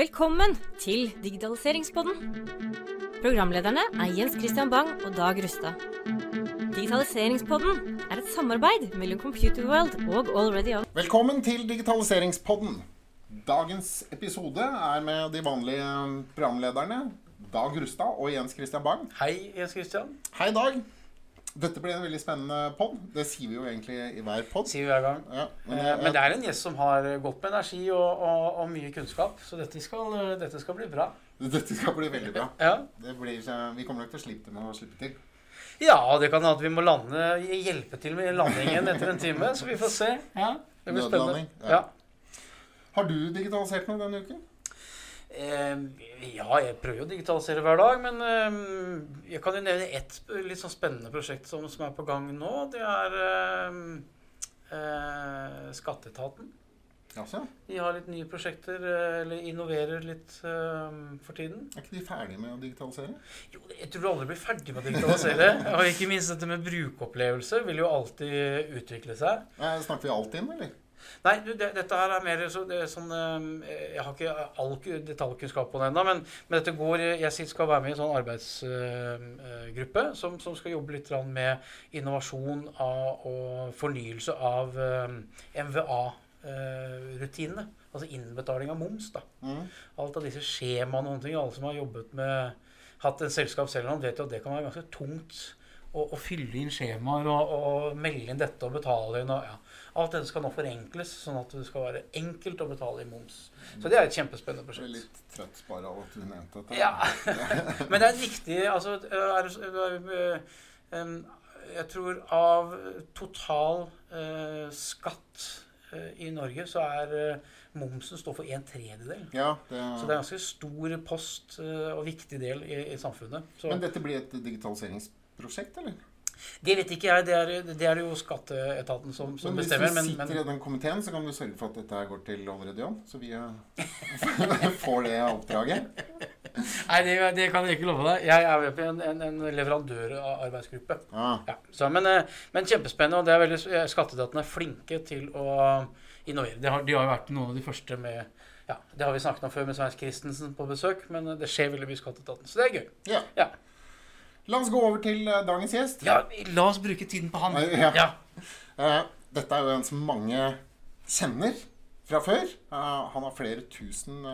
Velkommen til Digitaliseringspodden. Programlederne er Jens Christian Bang og Dag Rustad. Digitaliseringspodden er et samarbeid mellom Computerworld og Already On. Velkommen til Digitaliseringspodden. Dagens episode er med de vanlige programlederne Dag Rustad og Jens Christian Bang. Hei, Jens Christian. Hei, Dag. Dette blir en veldig spennende pod. Det sier vi jo egentlig i hver pod. Sier vi hver gang. Ja, Men, men, men det er en gjest som har godt med energi og, og, og mye kunnskap, så dette skal, dette skal bli bra. dette skal bli veldig bra. Ja, Det blir, vi kommer nok til å det med å slippe til. ja det kan hende at vi må lande, hjelpe til med landingen etter en time, så vi får se. Ja, det blir spennende. Ja. Ja. Har du digitalisert noe denne uken? Eh, ja, jeg prøver jo å digitalisere hver dag, men eh, jeg kan jo nevne ett litt sånn spennende prosjekt som, som er på gang nå. Det er eh, eh, Skatteetaten. Altså? De har litt nye prosjekter, eller innoverer litt eh, for tiden. Er ikke de ferdige med å digitalisere? Jo, jeg tror du aldri blir ferdig med å digitalisere. Og ikke minst dette med brukeropplevelse vil jo alltid utvikle seg. Snakker vi alltid inn, eller? Nei, du, det, dette her er mer så, det sånn eh, Jeg har ikke all detaljkunnskap på det ennå, men, men dette går Jeg skal være med i en sånn arbeidsgruppe som, som skal jobbe litt med innovasjon av, og fornyelse av MVA-rutinene. Altså innbetaling av moms. da. Mm. Alt av disse skjemaene og noen ting. Alle som har jobbet med hatt en selskap selv, vet jo at det kan være ganske tungt å, og fylle inn skjemaer og, og melde inn dette og betale inn. Og, ja. Alt dette skal nå forenkles, sånn at det skal være enkelt å betale inn moms. Så det er et kjempespennende prosjekt. litt trøtt bare av at du nevnte dette. Ja. Men det er viktig altså, er, er, Jeg tror av total eh, skatt eh, i Norge, så er eh, momsen står for en tredjedel. Ja, det, Så det er en ganske stor post og viktig del i, i samfunnet. Så Men dette blir et digitaliseringsprosjekt, eller? det vet ikke jeg. Det er, det er jo skatteetaten som, som Men hvis bestemmer. du sitter men i den komiteen, så kan du sørge for at dette går til Allerede John. så vi eh, får det oppdraget. Nei, det, det kan jeg ikke love deg. Jeg er med på en, en, en leverandørarbeidsgruppe. Ah, Ja, så, men, eh, men kjempespennende. og det er veldig, eh, Skatteetaten er flinke til å innovere. De har, de har jo vært noen av de første med ja, Det har vi snakket om før med Svein Christensen på besøk, men det skjer veldig mye i Skatteetaten. Så det er gøy. ja. Ja. La oss gå over til eh, dagens gjest. ja, la oss bruke tiden på han. Ja. Ja. Eh, dette er jo en som mange kjenner fra før. Eh, han har flere tusen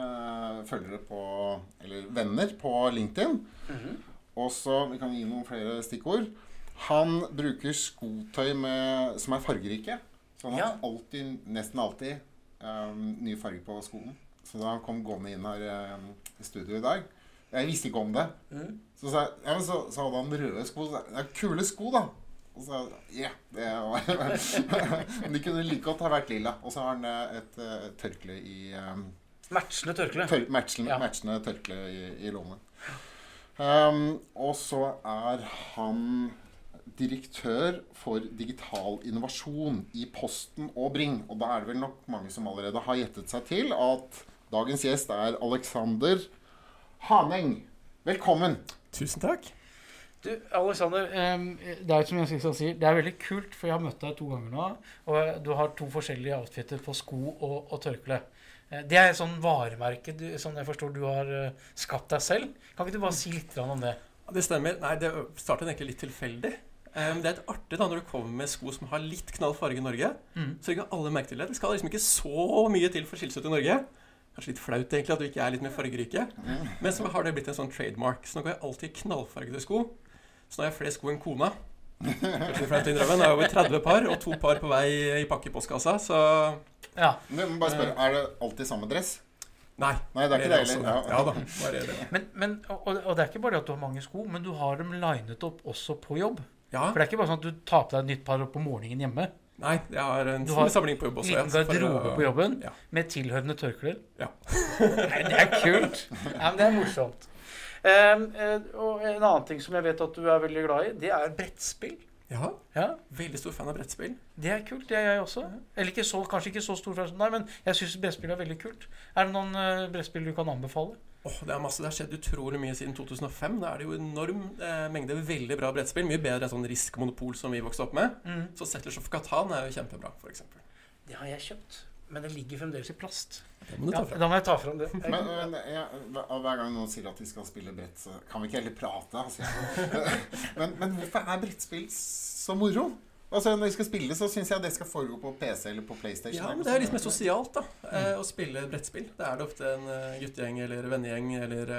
følgere på Eller venner på LinkedIn. Mhm. Og så Vi kan gi noen flere stikkord. Han bruker skotøy med, som er fargerike. Så han Ja. har alltid, nesten alltid ny farge på skoene. Så da han kom gående inn her i studio i dag Jeg visste ikke om det. Mhm. Så, sa jeg, ja, men så, så hadde han røde sko. Så er kule sko, da. Og så ja, det var Men de kunne like godt ha vært lilla. Og så har han et, et eh, tørkle i um, Matchende tørkle. tør, matchende, Ja. matchende tørkle i, i lommen. Um, og så er han direktør for digital innovasjon i Posten og Bring. Og da er det vel nok mange som allerede har gjettet seg til at dagens gjest er Alexander Haneng. Velkommen. Tusen takk. Du, Alexander, det er jo som jeg skal si, det er veldig kult, for jeg har møtt deg to ganger nå. Og du har to forskjellige outfitter på sko og, og tørkle. Eh, Det er et sånn varemerke du, som jeg forstår du har eh, skapt deg selv. Kan ikke du bare si litt om det? Det stemmer. Nei, det startet egentlig litt tilfeldig. Um, det er litt artig da når du kommer med sko som har litt knall farge i Norge. Mm. Så ikke alle merke til det. Det skal liksom ikke så mye til for å skille seg ut i Norge. Kanskje litt flaut egentlig at du ikke er litt mer fargerike. Men så har det blitt en sånn trademark. Så nå går jeg alltid i knallfargede sko. Så nå har jeg flere sko enn kona. Kanskje flaut å innrømme. Nå er jeg over 30 par, og to par på vei i pakkepostkassa. Så Ja, Men bare spør, Er det alltid samme dress? nei. Nei, det er ikke det heller. Ja da. Det. men, men, og, og det er ikke bare at du har mange sko, men du har dem linet opp også på jobb. Ja. For det er ikke bare sånn at du tar på deg et nytt par på morgenen hjemme. Nei, jeg har en Du har samling på jobb også. Liten har å- garderobe på jobben Ja. med tilhørende tørklær. Ja. Nei, det er kult. Nei, men det er morsomt. Eh, og en annen ting som jeg vet at du er veldig glad i, det er brettspill. Ja, Ja, veldig stor fan av brettspill. Det er kult. Det er jeg også. Eller ikke så, kanskje ikke så stor fan som deg, men jeg syns brettspill er veldig kult. Er det noen eh, brettspill du kan anbefale? Åh, det er masse. Det har skjedd utrolig mye siden 2005. Da er det jo enorm eh, mengde veldig bra brettspill. Mye bedre enn sånn Risk Monopol som vi vokste opp med. Mm. Så Settlers of Catan er jo kjempebra, f.eks. Det har jeg kjøpt men det ligger fremdeles i plast. Det må du Ja, ta fra. da må jeg ta fram det. Men, men jeg, hver hver gang noen sier at de skal spille brett, så kan vi ikke heller prate? Altså. men, men hvorfor er brettspill så moro? Altså, Når vi skal spille, så syns jeg det skal foregå på PC eller på PlayStation. Ja, men Det er litt mer sosialt da, mm. å spille brettspill. Da er det ofte en eh, guttegjeng eller vennegjeng eller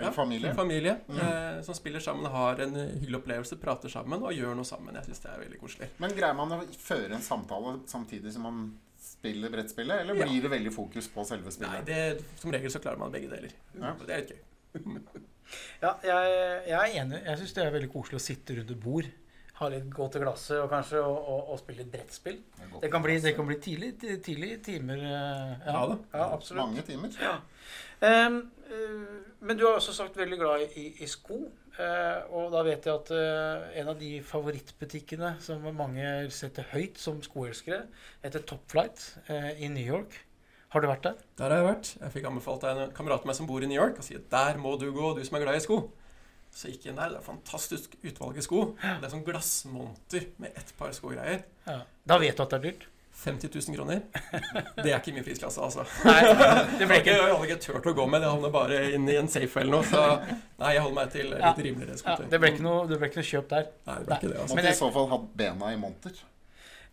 Ja, Eller familie. en familie Mm. eh, som spiller sammen, har en eh, hyggelig opplevelse, prater sammen og gjør noe sammen. Jeg syns det er veldig koselig. Men greier man å føre en samtale samtidig som man spiller brettspillet, eller Ja. blir det veldig fokus på selve Nei, spillet? det, Som regel så klarer man begge deler. Ja. Og Det er litt gøy. Ja, jeg, jeg er enig. Jeg syns det er veldig koselig å sitte rundt et bord. Ha litt gå til glasset og kanskje og, og, og spille litt brettspill. Det. Det kan bli, det kan bli tidlig, tidlig timer. Ja, Ja da. Ja, absolutt. Mange timer. Ja. Um, eh, men du har også sagt veldig glad i, i sko. Uh, og da vet jeg at uh, en av de favorittbutikkene som mange setter høyt som skoelskere, heter Top Flight uh, i New York. Har du vært der? Der har jeg vært. Jeg fikk anbefalt av en kamerat av meg som bor i New York, og sier 'der må du gå, du som er glad i sko'. Så gikk jeg inn der. Det er fantastisk utvalg i sko. Det er sånn glassmonter med ett par skogreier. Ja. Da vet du at det er dyrt? 50 000 kroner. Det er ikke min prisklasse, altså. Nei, det ble ikke jeg hadde ikke turt å gå med. Det havner bare inn i en safe eller noe. Så nei, jeg holder meg til Ja. litt rimeligere ja, det ble ikke noe, det ble ikke noe kjøp der. Nei, det ble ikke det, altså. Måtte Men i så fall hatt bena i monter.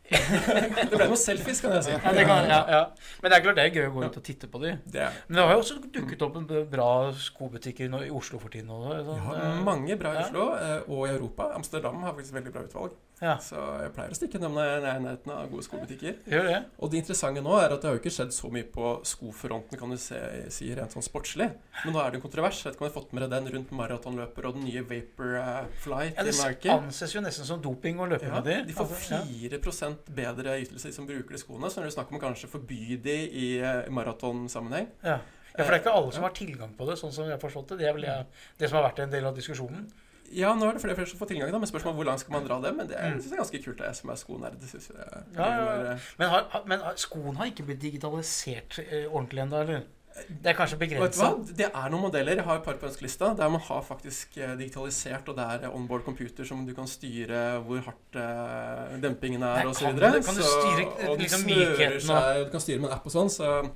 Det ble noen selfies, kan jeg si. Ja, det kan, ja, ja. Men det er klart det er gøy å gå ut og titte på de. Det Men det har jo også dukket opp en bra skobutikker i Oslo for tiden. Også, sånn, har eh, mange bra i. Oslo, eh, og i Europa. Amsterdam har faktisk veldig bra utvalg. Ja, Så jeg pleier å stikke innom når jeg er i nærheten av gode skobutikker. gjør det. Og det interessante nå er at det har jo ikke skjedd så mye på skofronten, kan du se, si rent sånn sportslig. Men nå er det en kontrovers. Jeg vet ikke om du har fått med deg den rundt maratonløper og den nye Vaporfly Ja, til det anses jo nesten som doping å løpe Ja, med de. de får Altså, ja. 4 bedre ytelse, de som bruker de skoene. Så når det er snakk om å kanskje forby de i eh, maratonsammenheng Ja. ja, for det er ikke alle som har tilgang på det, sånn som jeg har forstått det. Det er vel det, det som har vært en del av diskusjonen. Ja, nå er det flere og flere som får tilgang, da, men spørsmålet er hvor langt skal man dra det? Men det er, synes jeg er ganske kult, jeg som er skonerd. Synes jeg Ja, ja, eh, Men, har, men har- skoen har ikke blitt digitalisert eh, ordentlig ennå, eller? Det er kanskje du begrensa. Det er noen modeller. Jeg har et par på ønskelista der man har faktisk eh, digitalisert, og det er onboard computer som du kan styre hvor hardt uh, dempingen er, osv. og så kan du- kan du styre, liksom, mykheten og Du kan styre med en app og sånn, så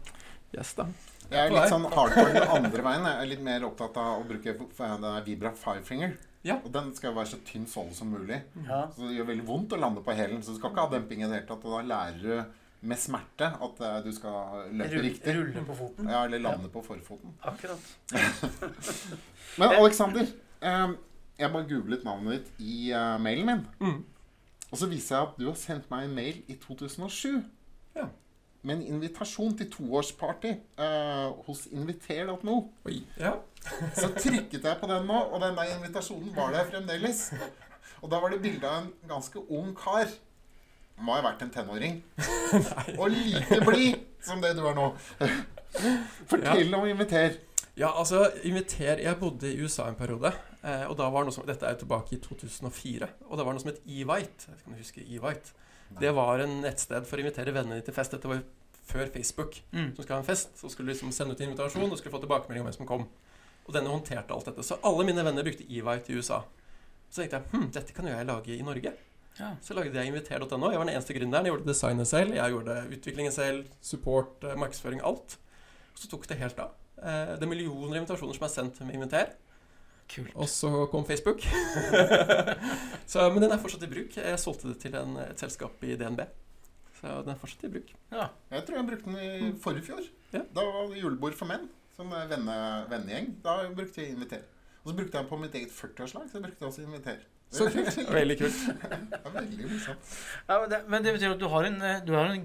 yes da. Jeg er litt sånn hardcore den andre veien. Jeg er litt mer opptatt av å bruke denne Vibra Fivefinger. Ja. Og den skal være så tynn såle som mulig. Ja. Så det gjør veldig vondt å lande på hælen. Så du skal ikke ha demping i det hele tatt. Og da lærer du med smerte at eh, du skal løpe Rull, riktig. rulle på foten. Ja, eller lande på forfoten. Akkurat. Men Alexander, eh, jeg bare googlet navnet ditt i eh, mailen min. Mm. Og så viser jeg at du har sendt meg en mail i 2007 Ja. Med en invitasjon til toårsparty eh, hos inviter.no. Ja. Så trykket jeg på den nå, og den der invitasjonen var der fremdeles. Og da var det bilde av en ganske ung kar. Må ha vært en tenåring. Og like blid som det du er nå. Fortell om Inviter. Ja, altså, inviter Jeg bodde i USA en periode. Eh, og da var noe som, Dette er jo tilbake i 2004. Og det var noe som het Evite. Jeg vet ikke om du husker Evite. Det var en nettsted for å invitere vennene dine til fest. Dette var før Facebook. Mm. Som skulle ha en fest. Så skulle du liksom sende ut invitasjon og skulle få tilbakemelding om hvem som kom. Og denne håndterte alt dette. Så alle mine venner brukte Evite i USA. Så tenkte jeg hm, dette kan jo jeg lage i Norge. Ja. Så lagde jeg inviter.no. Jeg var den eneste gründeren. Jeg gjorde designet selv, jeg gjorde utviklingen selv, support, eh, markedsføring, alt. Så tok det helt av. Eh, Det er millioner av invitasjoner som er sendt med inviter. Kult. Og så kom Facebook. så, men den er fortsatt i bruk. Jeg solgte det til en, et selskap i DNB. Så den er fortsatt i bruk. Ja. Jeg tror jeg brukte den i forrige fjor. Ja. Da var det julebord for menn. Som er vennegjeng. Da brukte jeg Inviter. Og så brukte jeg den på mitt eget 40-årslag. Så jeg brukte også Inviter. Så kult. Veldig kult. Veldig morsomt. Ja, men, det, men det betyr at du har en, eh, du har en Ja.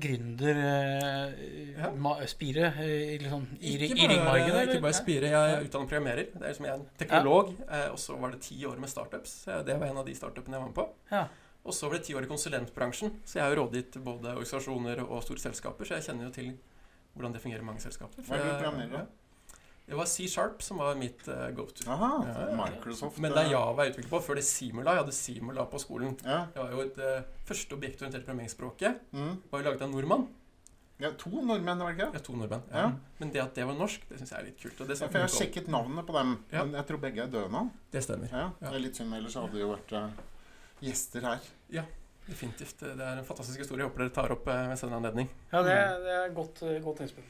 gründerspire uh, i, liksom, i, i, i ringmargen? eller? ikke bare spire. Jeg er utdannet programmerer. Det er liksom jeg er en teknolog. Eh, og så var det ti år med startups. Det var en av de startupene jeg var med på. Ja. Og så var det ti år i konsulentbransjen. Så jeg har jo rådgitt både organisasjoner og store selskaper, så jeg kjenner jo til hvordan det fungerer i mange selskaper. Hva er du programmerer? Det var C-sharp som var mitt uh, go-to. Microsoft. Men det er Java jeg utvikler på. Før det Simula. Jeg hadde Simula på skolen. Ja. Det var jo et uh, første objektorienterte programmeringsspråket. Mm. var jo laget av nordmann. ja. To nordmenn, var det ikke? Ja, to nordmenn. Ja. Ja. Men det at det var norsk, det syns jeg er litt kult. Og det, Ja, for jeg har sjekket navnene på dem, Ja. men jeg tror begge er døde nå. det stemmer. Ja. Det er litt synd, ellers hadde det jo vært uh, gjester her. Ja, Definitivt. Det er en fantastisk historie. Jeg håper dere tar opp eh, ved senere anledning. Ja, det, er- det er godt, eh, godt innspill.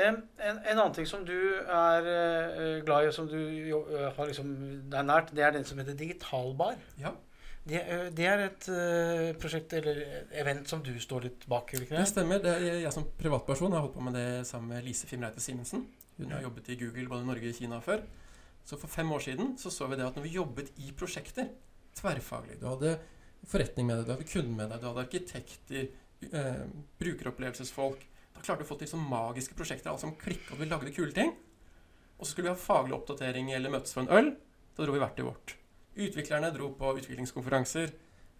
En, en annen ting som du er eh, glad i, og som du eh, har liksom, er nært, det er den som heter Digitalbar. Ja. Det, eh, det er et prosjekt eller event som du står litt bak? ikke Det stemmer. Det er jeg som privatperson har holdt på med det sammen med Lise Fimreite Simensen. Hun har jobbet i Google både i Norge og Kina før. Så for fem år siden så, så vi det at når vi jobbet i prosjekter, tverrfaglig Du hadde forretning med deg, du hadde kunden med deg, du hadde arkitekter, eh, brukeropplevelsesfolk klarte å få til sånne magiske prosjekter, alle som klikka og vi lagde kule ting. Og så skulle vi ha faglig oppdatering eller møtes for en øl. Da dro vi hvert til vårt. Utviklerne dro på utviklingskonferanser.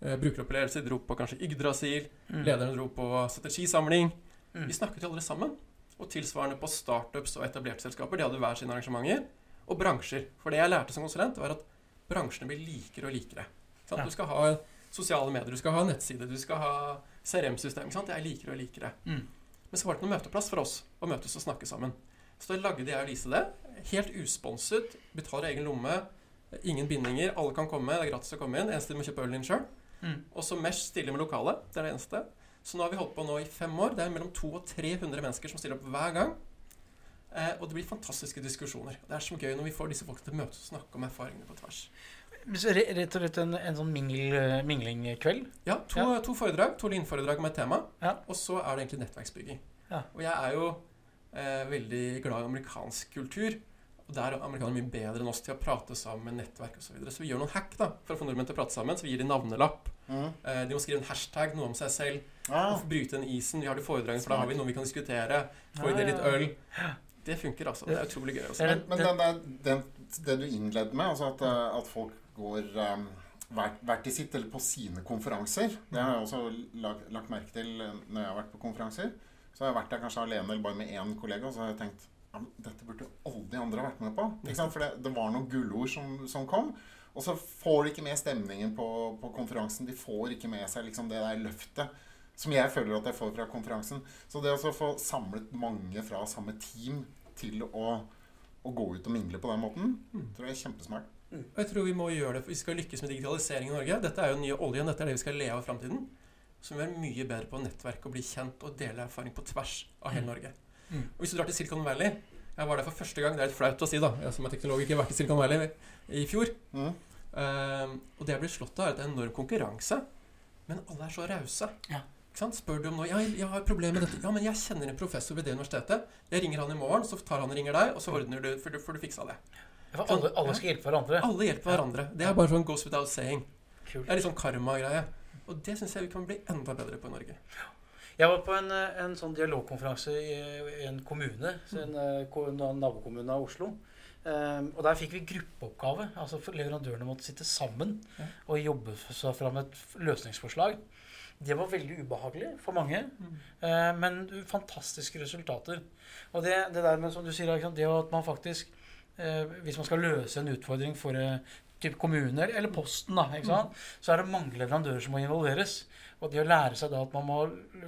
Eh, brukeropplevelser dro på kanskje Yggdrasil. Mm. Lederne dro på strategisamling. Mm. Vi snakket jo aldri sammen. Og tilsvarende på startups og etablerte selskaper. De hadde hver sine arrangementer. Og bransjer. For det jeg lærte som konsulent, var at bransjene blir likere og likere. Ja. Du skal ha sosiale medier, du skal ha nettside, du skal ha CRM-system. Det er likere og likere. Mm. Men så var det ikke noen møteplass for oss å møtes og snakke sammen. Så da lagde jeg og Lise det. Helt usponset. Betaler egen lomme. Ingen bindinger. Alle kan komme. Det er gratis å komme inn. Eneste du må kjøpe ølen din sjøl. Mm. Og så Mesh stiller med lokale. Det er det eneste. Så nå har vi holdt på nå i fem år. Det er mellom 200 og 300 mennesker som stiller opp hver gang. Eh, og det blir fantastiske diskusjoner. Det er så gøy når vi får disse folkene til å møtes og snakke om erfaringene på tvers. Rett og slett en, en sånn mingl, minglingkveld? Ja, to, to foredrag. To linforedrag med et tema. Ja. Og så er det egentlig nettverksbygging. Ja. Og jeg er jo eh, veldig glad i amerikansk kultur. Og der er amerikanere mye bedre enn oss til å prate sammen, nettverk osv. Så, videre. så vi gjør noen hack da, for å få nordmenn til å prate sammen. Så vi gir dem navnelapp. Mm. Eh, de må skrive en hashtag, noe om seg selv. Ah, Og bryte den isen. Vi har de foredragene, for da har vi noe vi kan diskutere. Få i det litt øl. Det funker, altså. Det er utrolig gøy. Også. Men men den der, den, det du innleder med, altså at, eh, at folk går um, hvert, i sitt, eller på sine konferanser Det har jeg også lagt, lagt merke til når jeg har vært på konferanser. Så har jeg vært der kanskje alene eller bare med én kollega, og så har jeg tenkt ja, dette burde alle de andre vært med på. For det, det var noen gullord som, som kom. Og så får de ikke med stemningen på, på konferansen. De får ikke med seg liksom det der løftet som jeg føler at jeg får fra konferansen. Så det å få samlet mange fra samme team til å, å gå ut og mingle på den måten, tror jeg er kjempesmart. Og jeg tror vi må gjøre det for vi skal lykkes med digitalisering i Norge. Dette er jo den nye oljen, dette er det vi skal leve av i framtiden. Så vi må være mye bedre på nettverk og bli kjent og dele erfaring på tvers av hele Norge. Mm. Og hvis du drar til Silicon Valley Jeg var der for første gang, det er litt flaut å si, da. Jeg som er teknolog ikke har vært i Silicon Valley i fjor. Mm. Um, og det jeg blir slått av, er at det er en enorm konkurranse. Men alle er så rause. Ja. Spør du om noe ja, 'Jeg har problemer med dette.' 'Ja, men jeg kjenner en professor ved det universitetet.' 'Jeg ringer han i morgen, så tar han og ringer deg, og så ordner du, for du får du fiksa det.' For alle, alle skal hjelpe hverandre. Alle hjelper hverandre. Det er bare sånn goes without saying. Kult. Det er litt sånn karma-greie. Og det syns jeg vi kan bli enda bedre på i Norge. Jeg var på en, eh, en sånn dialogkonferanse i, i en kommune, en, eh, en nabokommune av Oslo. Um, og der fikk vi gruppeoppgave. altså Leverandørene måtte sitte sammen Ja. og jobbe seg fram et løsningsforslag. Det var veldig ubehagelig for mange, eh, men fantastiske resultater. Og det, det der med, som du sier, det at man faktisk Hvis man skal løse en utfordring for eh, typ kommuner eller Posten, da, ikke sant? så er det mange leverandører som må involveres. Og det å lære seg da at man må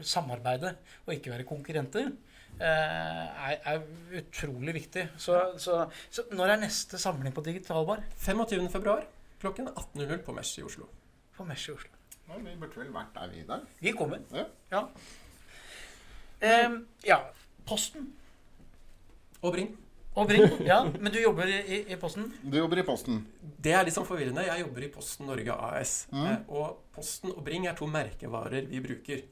samarbeide og ikke være konkurrenter, eh, er, er utrolig viktig. Så, så, så når er neste samling på Digitalbar? 25. februar klokken 18.00 på Mesh i Oslo. På Mesh i Oslo. Ja, vi burde vel vært der, vi dag? Vi kommer. Ja. Ehm, ja. Posten Og Bring. Og Bring. Ja, men du jobber i, i, Posten? Du jobber i Posten. Det er litt sånn forvirrende. Jeg jobber i Posten Norge AS. Mm. Eh, og Posten og Bring er to merkevarer vi bruker.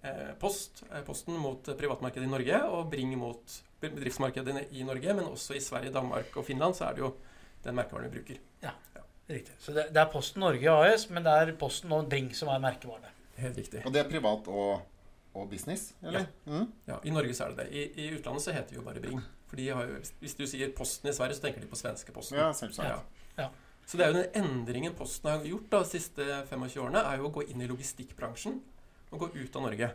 Eh, Post, eh, Posten mot privatmarkedet i Norge, og Bring mot bedriftsmarkedet i Norge. Men også i Sverige, Danmark og Finland så er det jo den merkevaren vi bruker. Ja, Riktig. Så det, det er Posten Norge AS, men det er Posten og Bring som er merkevarene. Helt riktig. Og det er privat og, og business, eller? Mm. Ja, I Norge så er det det. I, I utlandet så heter vi jo bare Bring. For de har jo, hvis du sier Posten i Sverige, så tenker de på svenske Posten. Ja, selvsagt. Ja. Så det er jo den endringen Posten har gjort da, de siste 25 årene, er jo å gå inn i logistikkbransjen og gå ut av Norge.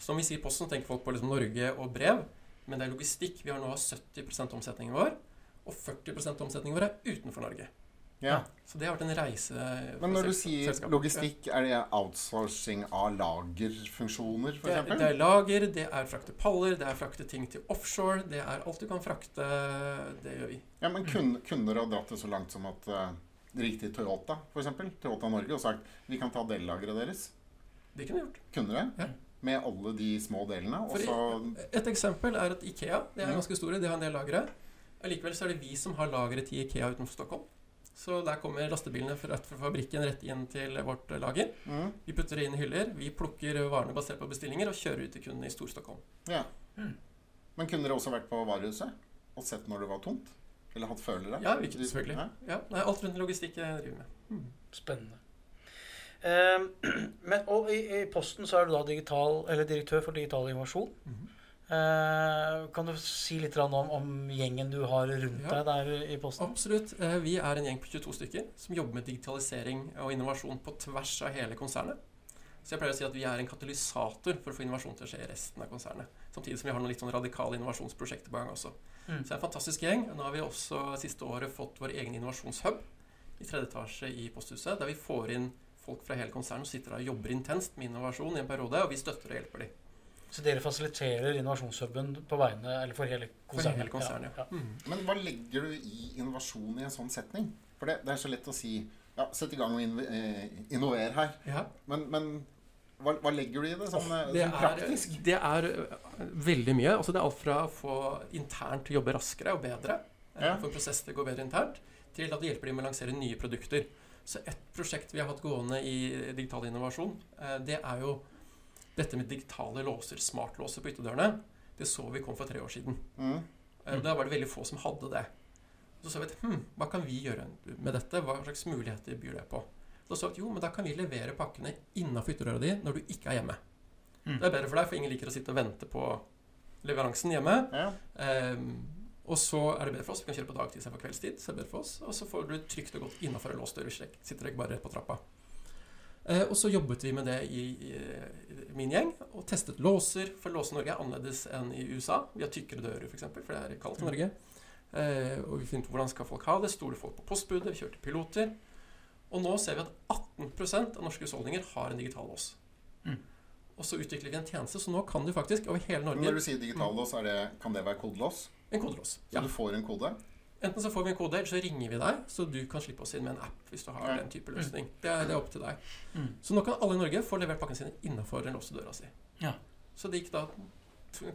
Så når vi sier Posten, så tenker folk på liksom Norge og brev, men det er logistikk. Vi har nå 70% omsetningen vår, og 40% omsetningen vår er utenfor Norge. Ja. Så det har vært en reise Men når du sier logistikk, er det outsourcing av lagerfunksjoner, Det er, det er lager, det er frakte paller, det er frakte ting til offshore. Det er alt du kan frakte. Det gjør vi. Ja, men kunne dere ha dratt det så langt som at uh, til Toyota, f.eks. Toyota Norge, og sagt vi kan ta dellageret deres. Det kunne vi gjort. Kunne det? Ja. Med alle de små delene? I- Et eksempel er at Ikea de er ganske store, de har en del lagre. Allikevel så er det vi som har lageret til Ikea utenfor Stockholm. Så der kommer lastebilene fra- fabrikken rett inn til vårt lager. mm, Vi putter det inn i hyller, vi plukker varene basert på bestillinger og kjører ut til kundene i Stor-Stockholm. Ja. Mm. Men kunne dere også vært på varehuset og sett når det var tomt? Eller hatt følere? Ja, vi kunne selvfølgelig. Ja. Ja, nei, alt rundt logistikk jeg driver med. Spennende. Ehm, men, og i, i Posten så er du da digital, eller direktør for digital innovasjon. Mhm. Eh, kan du si litt om, om gjengen du har rundt Ja. deg der i Posten? Absolutt. Eh, Vi er en gjeng på 22 stykker som jobber med digitalisering og innovasjon på tvers av hele konsernet. Så jeg pleier å si at vi er en katalysator for å få innovasjon til å skje i resten av konsernet. Samtidig som vi har noen litt sånn radikale innovasjonsprosjekter på gang også. Mm. Så det er en fantastisk gjeng. Nå har vi også siste året fått vår egen innovasjonshub i tredje etasje i Posthuset, der vi får inn folk fra hele konsernet og sitter der og jobber intenst med innovasjon i en periode, og vi støtter og hjelper dem. Så dere fasiliterer innovasjonshuben på vegne, eller for hele For konsernet? hele konsernet, Ja, ja. Mm. Men hva legger du i innovasjon i en sånn setning? For det, det er så lett å si ja, sett i gang og inv eh, innover her. ja. Men, men hva, hva legger du i det sånn, eh, Det sånn er, det er øh, veldig mye. Altså det er alt fra å få internt jobbe raskere og bedre, eh, Ja. få en prosess til å gå bedre internt, til at det hjelper dem med å lansere nye produkter. Så et prosjekt vi har hatt gående i digital innovasjon, eh, det er jo dette med digitale låser, smartlåser på ytterdørene. Det så vi kom for tre år siden. Mm. Eh, Da var det veldig få som hadde det. Så så vi at hm, hva kan vi gjøre med dette? Hva slags muligheter byr det på? Da så vi at jo, men da kan vi levere pakkene innafor ytterdøra di når du ikke er hjemme. Mm. Det er bedre for deg, for ingen liker å sitte og vente på leveransen hjemme. Ja. Um, og så er det bedre for oss. Vi kan kjøre på dagtid istedenfor kveldstid. Så er det bedre for oss. Og så får du trygt og godt innafor en låst dør. Sitter Sitter ikke bare rett på trappa. Eh, og så jobbet vi med det i, i, i min gjeng og testet låser. For låse i Norge er annerledes enn i USA. Vi har tykkere dører, f.eks., for, eksempel, for det er kaldt i Norge. Eh, og vi finner ut hvordan skal folk ha det. Stoler folk på postbudet? Vi kjørte piloter. Og nå ser vi at 18% av norske husholdninger har en digital lås. Mm. Og så utvikler vi en tjeneste, så nå kan du faktisk over hele Norge Når du sier digitallås, er det, kan det være kodelås? En kodelås. Så du får en kode? Enten så får vi en kode, eller så ringer vi deg, så du kan slippe oss inn med en app hvis du har Ja. den type løsning. Det er, det er opp til deg. Mm. Så nå kan alle i Norge få levert pakken sin innafor den låste døra si. Ja. Så det gikk da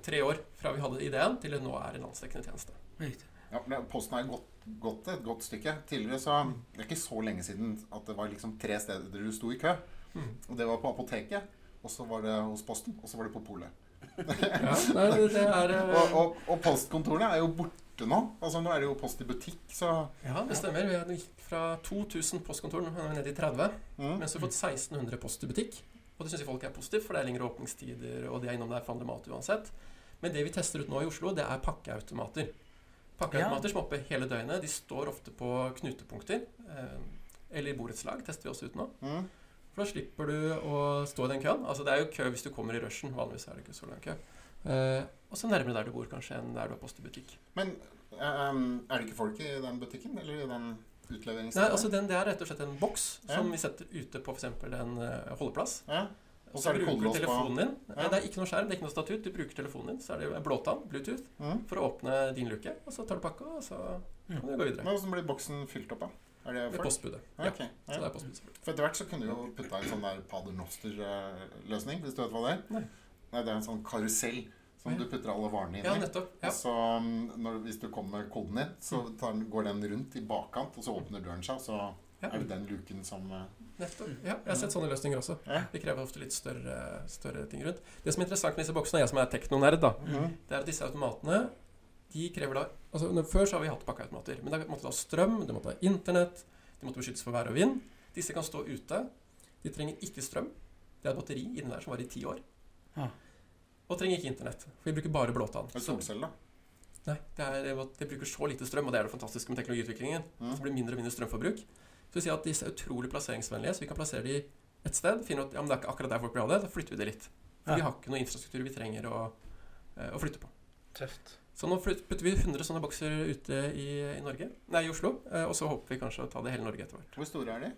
tre år fra vi hadde ideen, til det nå er en landsdekkende tjeneste. Riktig. Ja, men Posten har gått, gått et godt stykke. Tidligere så Det er ikke så lenge siden at det var liksom tre steder du sto i kø. Mm. Og det var på apoteket, og så var det hos Posten, og så var det på polet. Ja, nei, det, det er Og, og, og postkontorene er jo borte nå. Altså Nå er det jo Post i butikk, så Ja, det stemmer. Vi gikk fra 2000 postkontor, nå er vi nede i 30. mm. Men så har vi fått 1600 post i butikk. Og det syns folk er positivt, for det er lengre åpningstider, og de er innom der for mat uansett. Men det vi tester ut nå i Oslo, det er pakkeautomater. Pakkeautomater som er oppe hele døgnet. De står ofte på knutepunkter. Eh, eller i borettslag tester vi også ut nå. Mm. For da slipper du å stå i den køen. Altså Det er jo kø hvis du kommer i rushen. Vanligvis er det ikke så lang kø. Eh, og så nærmere der du bor, kanskje, enn der du har post i butikk. Men um, er det ikke folk i den butikken? Eller i den Nei, altså den, Det er rett og slett en boks Ja. som vi setter ute på f.eks. en uh, holdeplass. ja. Og så så er det bruker du på- telefonen din. Ja. Det er ikke noe skjerm, det er ikke noe statut. Du bruker telefonen din, så er det blåtann, Bluetooth, Mm. for å åpne din luke. Og så tar du pakka, og så kan du gå videre. Men hvordan blir boksen fylt opp, da? Er det folk? postbudet. Ja, Ja, så det er postbudet. For etter hvert så kunne du jo putta en sånn der paternoster-løsning, hvis du vet hva det er? Nei. Nei, det er en sånn karusell som Ja. du putter alle varene inn Ja, i. nettopp. Ja. Så um, når, hvis du kommer med koden din, så tar, går den rundt i bakkant, og så åpner døren seg, og så Ja. er det den luken som uh, Nettopp. Ja, jeg har sett sånne løsninger også. Ja. Det krever ofte litt større, større ting rundt. Det som er interessant med disse boksene, jeg som er teknonerd, da, mm. det er at disse automatene de krever da altså Før så har vi hatt pakkeautomater, men da måtte du ha strøm, det måtte ha internett, de måtte beskyttes for vær og vind. Disse kan stå ute. De trenger ikke strøm. Det er et batteri inni der som varer i ti år. Ja. Og trenger ikke internett, for vi bruker bare blåtann. Er solceller, da? Nei, det, er, det, det bruker så lite strøm, og det er det fantastiske med teknologiutviklingen. Mm. Så det blir mindre og mindre strømforbruk. Så vi sier at disse er utrolig plasseringsvennlige, så vi kan plassere de et sted. Finne at ja, men det er ikke akkurat der folk vil ha det, da flytter vi det litt. For Ja. vi har ikke noe infrastruktur vi trenger å, eh, å flytte på. Tøft. Så nå putter vi 100 sånne bokser ute i, i Norge, nei, i Oslo, eh, og så håper vi kanskje å ta det hele Norge etter hvert. Hvor store er de?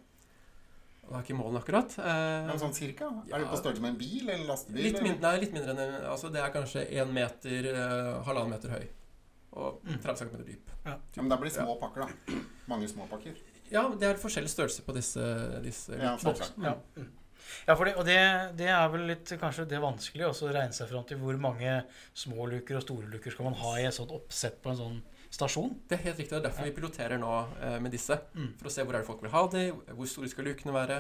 Det er ikke målene akkurat. Eh, Men sånn cirka? Ja. Er det på størrelse med en bil eller lastebil? litt, mindre, nei, litt mindre enn en- altså Det er kanskje én meter, eh, halvannen meter høy. Og Mm. 30 cm dyp. Ja, men da blir det små pakker, da. Mange små pakker. Ja, det er forskjellig størrelse på disse, disse Ja, Ja. Mm. Ja, for det, og det, det er vel litt kanskje det vanskelige å regne seg fram til hvor mange små luker og store luker skal man ha i et sånt oppsett på en sånn stasjon. Det er helt riktig. Det er derfor vi piloterer nå eh, med disse. Mm. For å se hvor er det folk vil ha de, hvor store skal lukene være,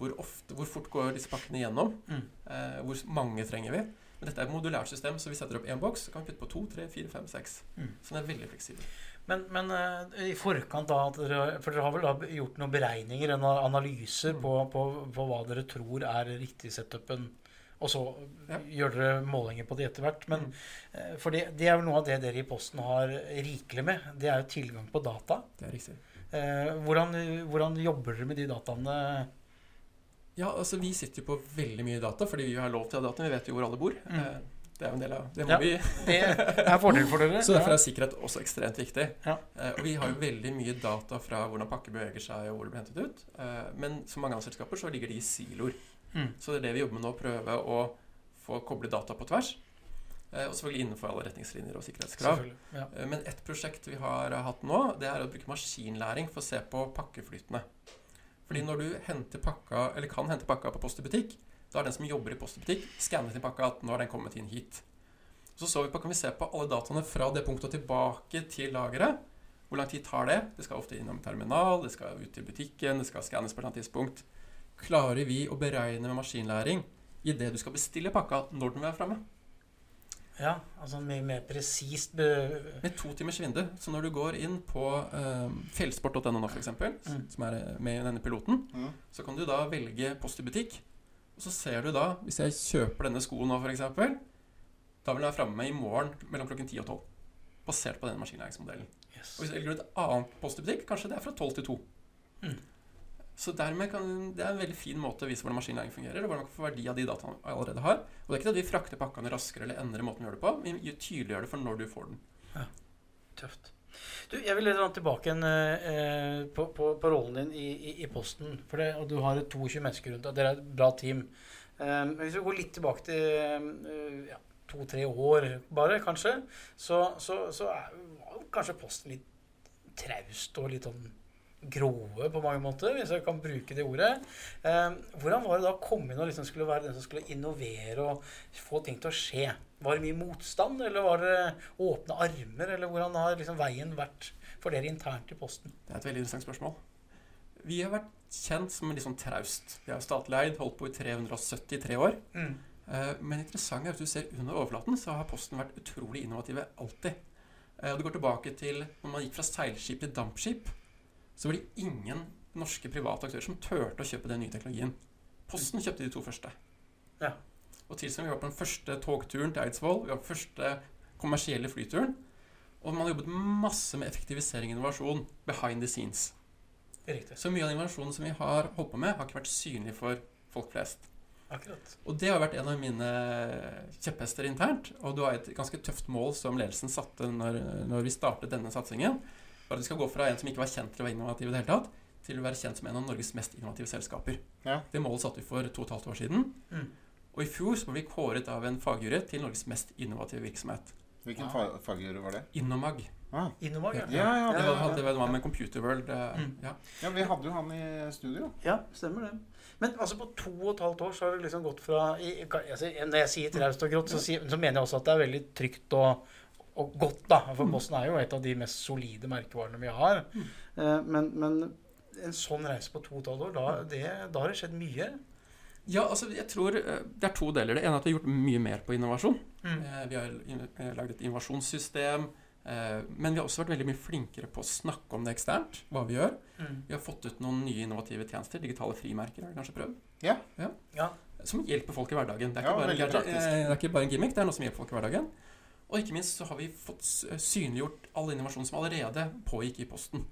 hvor, ofte, hvor fort går disse pakkene gjennom, Mm. eh, hvor mange trenger vi. Men dette er et modulært system, så vi setter opp én boks, så kan vi putte på to, tre, fire, fem, seks. Mm. Så den er veldig fleksibel. Men, men uh, i forkant da, at dere, For dere har vel da gjort noen beregninger, en analyser på, på, på hva dere tror er riktig setupen, og så Ja. gjør dere målinger på det etter hvert. Men Mm. eh, For det, det er vel noe av det dere i Posten har rikelig med. Det er jo tilgang på data. Det er riktig. Eh, hvordan, hvordan jobber dere med de dataene? Ja, altså vi sitter jo på veldig mye data, fordi vi har lov til å ha data. Vi vet jo hvor alle bor. Mm. Eh, Det er jo en del av Det må Ja. vi Det er fordel for dere. Så derfor er sikkerhet også ekstremt viktig. Ja. Eh, og vi har jo veldig mye data fra hvordan pakker beveger seg, og hvor det blir hentet ut. Eh, men som mange andre selskaper så ligger de i siloer. Mm. Så det er det vi jobber med nå, prøve å få koble data på tvers. Eh, og selvfølgelig innenfor alle retningslinjer og sikkerhetskrav. Ja. Eh, Men et prosjekt vi har eh, hatt nå, det er å bruke maskinlæring for å se på pakkeflytene. Fordi når du pakka, eller kan hente pakka på Post i butikk, da er den som jobber i Post i butikk, skannet inn pakka at nå har den kommet inn hit. Så så vi på, kan vi se på alle dataene fra det punktet og tilbake til lageret. Hvor lang tid tar det? Det skal ofte innom terminal, det skal ut til butikken, det skal skannes på et eller annet tidspunkt. Klarer vi å beregne med maskinlæring i det du skal bestille pakka når den er framme? ja, altså mye mer presist be- Med to timers vindu. Så når du går inn på um, fjellsport.no nå, f.eks., Mm. som er eh, med i denne piloten, Mm. så kan du da velge post i butikk. Og så ser du da, hvis jeg kjøper denne skoen nå, f.eks., da vil den være framme i morgen mellom klokken 10 og 12. Basert på denne maskinlæringsmodellen. Yes. Og hvis du velger et annet post i butikk, kanskje det er fra 12 til 2. Mm. Så dermed kan, Det er en veldig fin måte å vise hvordan maskinlæring fungerer, og hvordan man kan få verdi av de dataene vi allerede har. Og det er ikke det at vi frakter pakkene raskere eller endrer måten vi gjør det på. Vi tydeliggjør det for når du får den. Ja. Tøft. Du, jeg vil litt sånn tilbake igjen eh, på, på, på rollen din i, i, i Posten. For det, og du har 22 mennesker rundt deg. Dere er et bra team. Eh, hvis vi går litt tilbake til eh, ja, to-tre år bare, kanskje, så, så, så er, kanskje Posten litt traust og litt sånn grove på mange måter, hvis jeg kan bruke det ordet. Eh, hvordan var det da å komme inn og liksom skulle være den som skulle innovere og få ting til å skje? Var det mye motstand, eller var det åpne armer, eller hvordan har liksom veien vært for dere internt i Posten? Det er et veldig interessant spørsmål. Vi har vært kjent som litt sånn traust. Vi er statlig eid, holdt på i 373 år. Mm. Eh, Men interessant er at du ser under overflaten, så har Posten vært utrolig innovative alltid. Eh, Og Du går tilbake til når man gikk fra seilskip til dampskip, så var det ingen norske private aktører som turte å kjøpe den nye teknologien. Posten kjøpte de to første. Ja. Og tilsvarende, vi var på den første togturen til Eidsvoll, vi var på den første kommersielle flyturen. Og man har jobbet masse med effektivisering og innovasjon behind the scenes. Riktig. Så mye av innovasjonen som vi har holdt på med, har ikke vært synlig for folk flest. Akkurat. Og det har vært en av mine kjepphester internt. Og det var et ganske tøft mål som ledelsen satte når, når vi startet denne satsingen. For at vi skal gå fra en som ikke var kjent til å være innovativ i det hele tatt, til å være kjent som en av Norges mest innovative selskaper. Ja. Det målet satte vi for to og et halvt år siden. Mm. Og i fjor så ble vi kåret av en fagjury til Norges mest innovative virksomhet. Hvilken Ja. fa fagjury var det? Innomag. Ah. Innomag, Ja, ja, Det det, var, det var med Computer World. eh, Mm. Ja. ja, vi hadde jo han i studio. Ja, stemmer det. Men altså på to og et halvt år så har det liksom gått fra i, altså, Når jeg sier traust og grått, så, så mener jeg også at det er veldig trygt og, og godt, da. For Posten er jo et av de mest solide merkevarene vi har. Eh, men, men en sånn reise på to og et halvt år, da, det, da har det skjedd mye. ja, altså jeg tror eh, det er to deler. Det ene er at vi har gjort mye mer på innovasjon. Mm. Eh, Vi har laget et innovasjonssystem. Men vi har også vært veldig mye flinkere på å snakke om det eksternt. hva Vi gjør. Mm. Vi har fått ut noen nye innovative tjenester. Digitale frimerker har vi kanskje prøvd. Ja. Ja. Som hjelper folk i hverdagen. Det er, Ja, bare, det er ikke bare en gimmick, det er noe som hjelper folk i hverdagen. Og ikke minst så har vi fått synliggjort all innovasjon som allerede pågikk i Posten.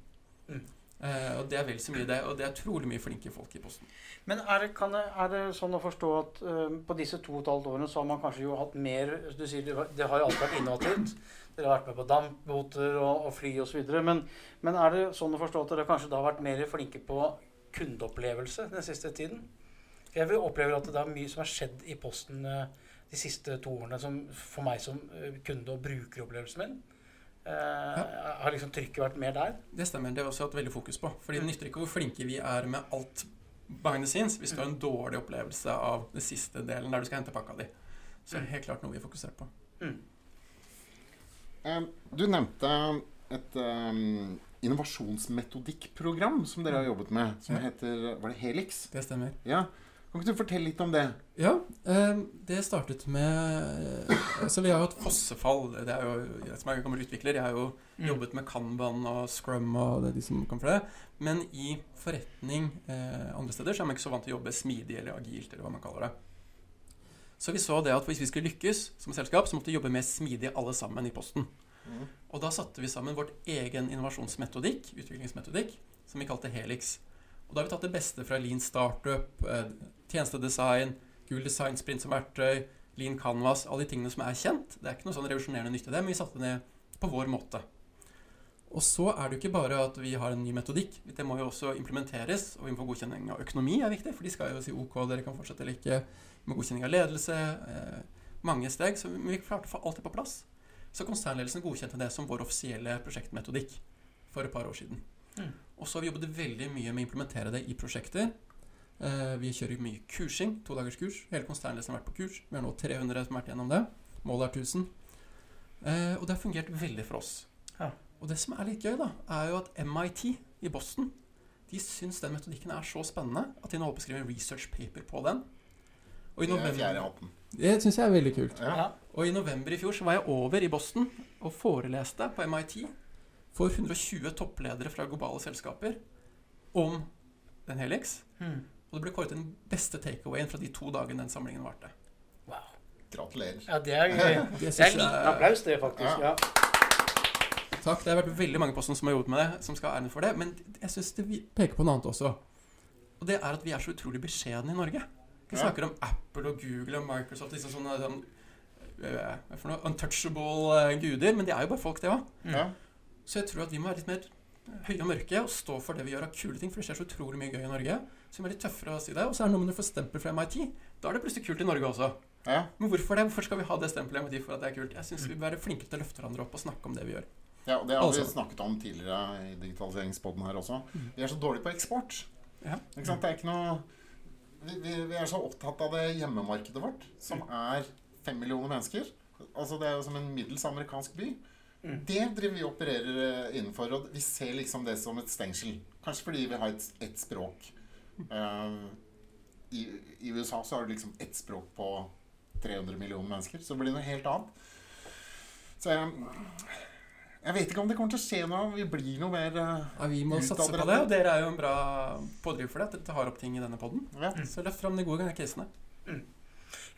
Mm. Eh, og det er vel så mye det. Og det er utrolig mye flinke folk i Posten. Men er det, er det sånn å forstå at uh, på disse to og et halvt årene så har man kanskje jo hatt mer Du sier det, det har jo alltid vært innovativt. Dere har vært med på dampbåter og, og fly osv. Men, men er det sånn å forstå at dere kanskje da har vært mer flinke på kundeopplevelse den siste tiden? Jeg vil oppleve at det er mye som har skjedd i Posten eh, de siste to årene som for meg som eh, kunde- og brukeropplevelsen min. eh, Har liksom trykket vært mer der? Det stemmer. Det har vi også hatt veldig fokus på. Fordi det Mm. nytter ikke hvor flinke vi er med alt behind the scenes hvis du har en dårlig opplevelse av den siste delen der du skal hente pakka di. Så det er helt klart noe vi har fokusert på. Eh, Du nevnte et um, innovasjonsmetodikkprogram som dere har jobbet med, som Ja. heter Var det Helix? Det stemmer. Ja. Kan ikke du fortelle litt om det? Ja, eh, det startet med Så vi har jo hatt fossefall. Det er jo, jeg som er gammel utvikler, jeg har jo Mm. jobbet med Kanban og Scrum og det de som kommer for det. Men i forretning eh, andre steder så er man ikke så vant til å jobbe smidig eller agilt, eller hva man kaller det. Så vi så det at hvis vi skulle lykkes som selskap, så måtte vi jobbe mer smidig alle sammen i Posten. Mm. Og da satte vi sammen vårt egen innovasjonsmetodikk, utviklingsmetodikk, som vi kalte Helix. Og da har vi tatt det beste fra Lean Startup, eh, tjenestedesign, Google Design Sprint som verktøy, Lean Canvas, alle de tingene som er kjent. Det er ikke noe sånn revolusjonerende nytt i det, men vi satte det ned på vår måte. Og så er det jo ikke bare at vi har en ny metodikk. Det må jo også implementeres, og vi må få godkjenning av økonomi er viktig, for de skal jo si OK, dere kan fortsette eller ikke. Vi må godkjenning av ledelse. Eh, mange steg. Så vi klarte å få alt det på plass. Så konsernledelsen godkjente det som vår offisielle prosjektmetodikk for et par år siden. Mm. Og så har vi jobbet veldig mye med å implementere det i prosjekter. Eh, vi kjører mye kursing, to dagers kurs. Hele konsernledelsen har vært på kurs. Vi har nå 300 som har vært gjennom det. Målet er 1000. Eh, og det har fungert veldig for oss. Ja. Og det som er litt gøy, da, er jo at MIT i Boston de syns den metodikken er så spennende at de nå holder på å skrive en research paper på den. Og i er november, det syns jeg er veldig kult. Ja. Ja. Og i november i fjor så var jeg over i Boston og foreleste på MIT for 120 toppledere fra globale selskaper om den Helix. Mm. Og det ble kåret den beste takeawayen fra de to dagene den samlingen varte. Wow. Gratulerer. Ja, det er gøy. Det er en liten applaus, det, faktisk. Ja. Ja. Takk. Det har vært veldig mange på Posten som har jobbet med det, som skal ha æren for det. Men jeg syns det peker på noe annet også. Og det er at vi er så utrolig beskjedne i Norge. Vi Ja. snakker om Apple og Google og Microsoft, disse sånne sånn, øh, hva for noe, untouchable øh, guder. Men de er jo bare folk, det òg. Mm. Ja. Så jeg tror at vi må være litt mer høye og mørke og stå for det vi gjør av kule ting. For det skjer så utrolig mye gøy i Norge. Så er litt tøffere å si det. Og så er det noe med når du får stempel fra MIT. Da er det plutselig kult i Norge også. ja. Men hvorfor det? Hvorfor skal vi ha det stempelet MIT for at det er kult? Jeg syns vi bør være flinke til å løfte hverandre opp og snakke om det vi gjør. Ja, og det har vi Altså. snakket om tidligere i digitaliseringspodden her også. Mm. Vi er så dårlige på eksport. Ja. Ikke sant? Det er ikke noe vi, vi, vi er så opptatt av det hjemmemarkedet vårt, som er fem millioner mennesker. Altså Det er jo som en middels amerikansk by. Mm. Det driver vi og opererer eh, innenfor, og vi ser liksom det som et stengsel. Kanskje fordi vi har et, ett språk. Eh, i, I USA så har du liksom ett språk på 300 millioner mennesker, så det blir noe helt annet. Så jeg, jeg vet ikke om det kommer til å skje noe. Vi blir noe mer eh, Ja, vi må satse på det, og dere er jo en bra pådriver for det. At dere tar opp ting i denne poden. ja. Så løft fram de gode casene.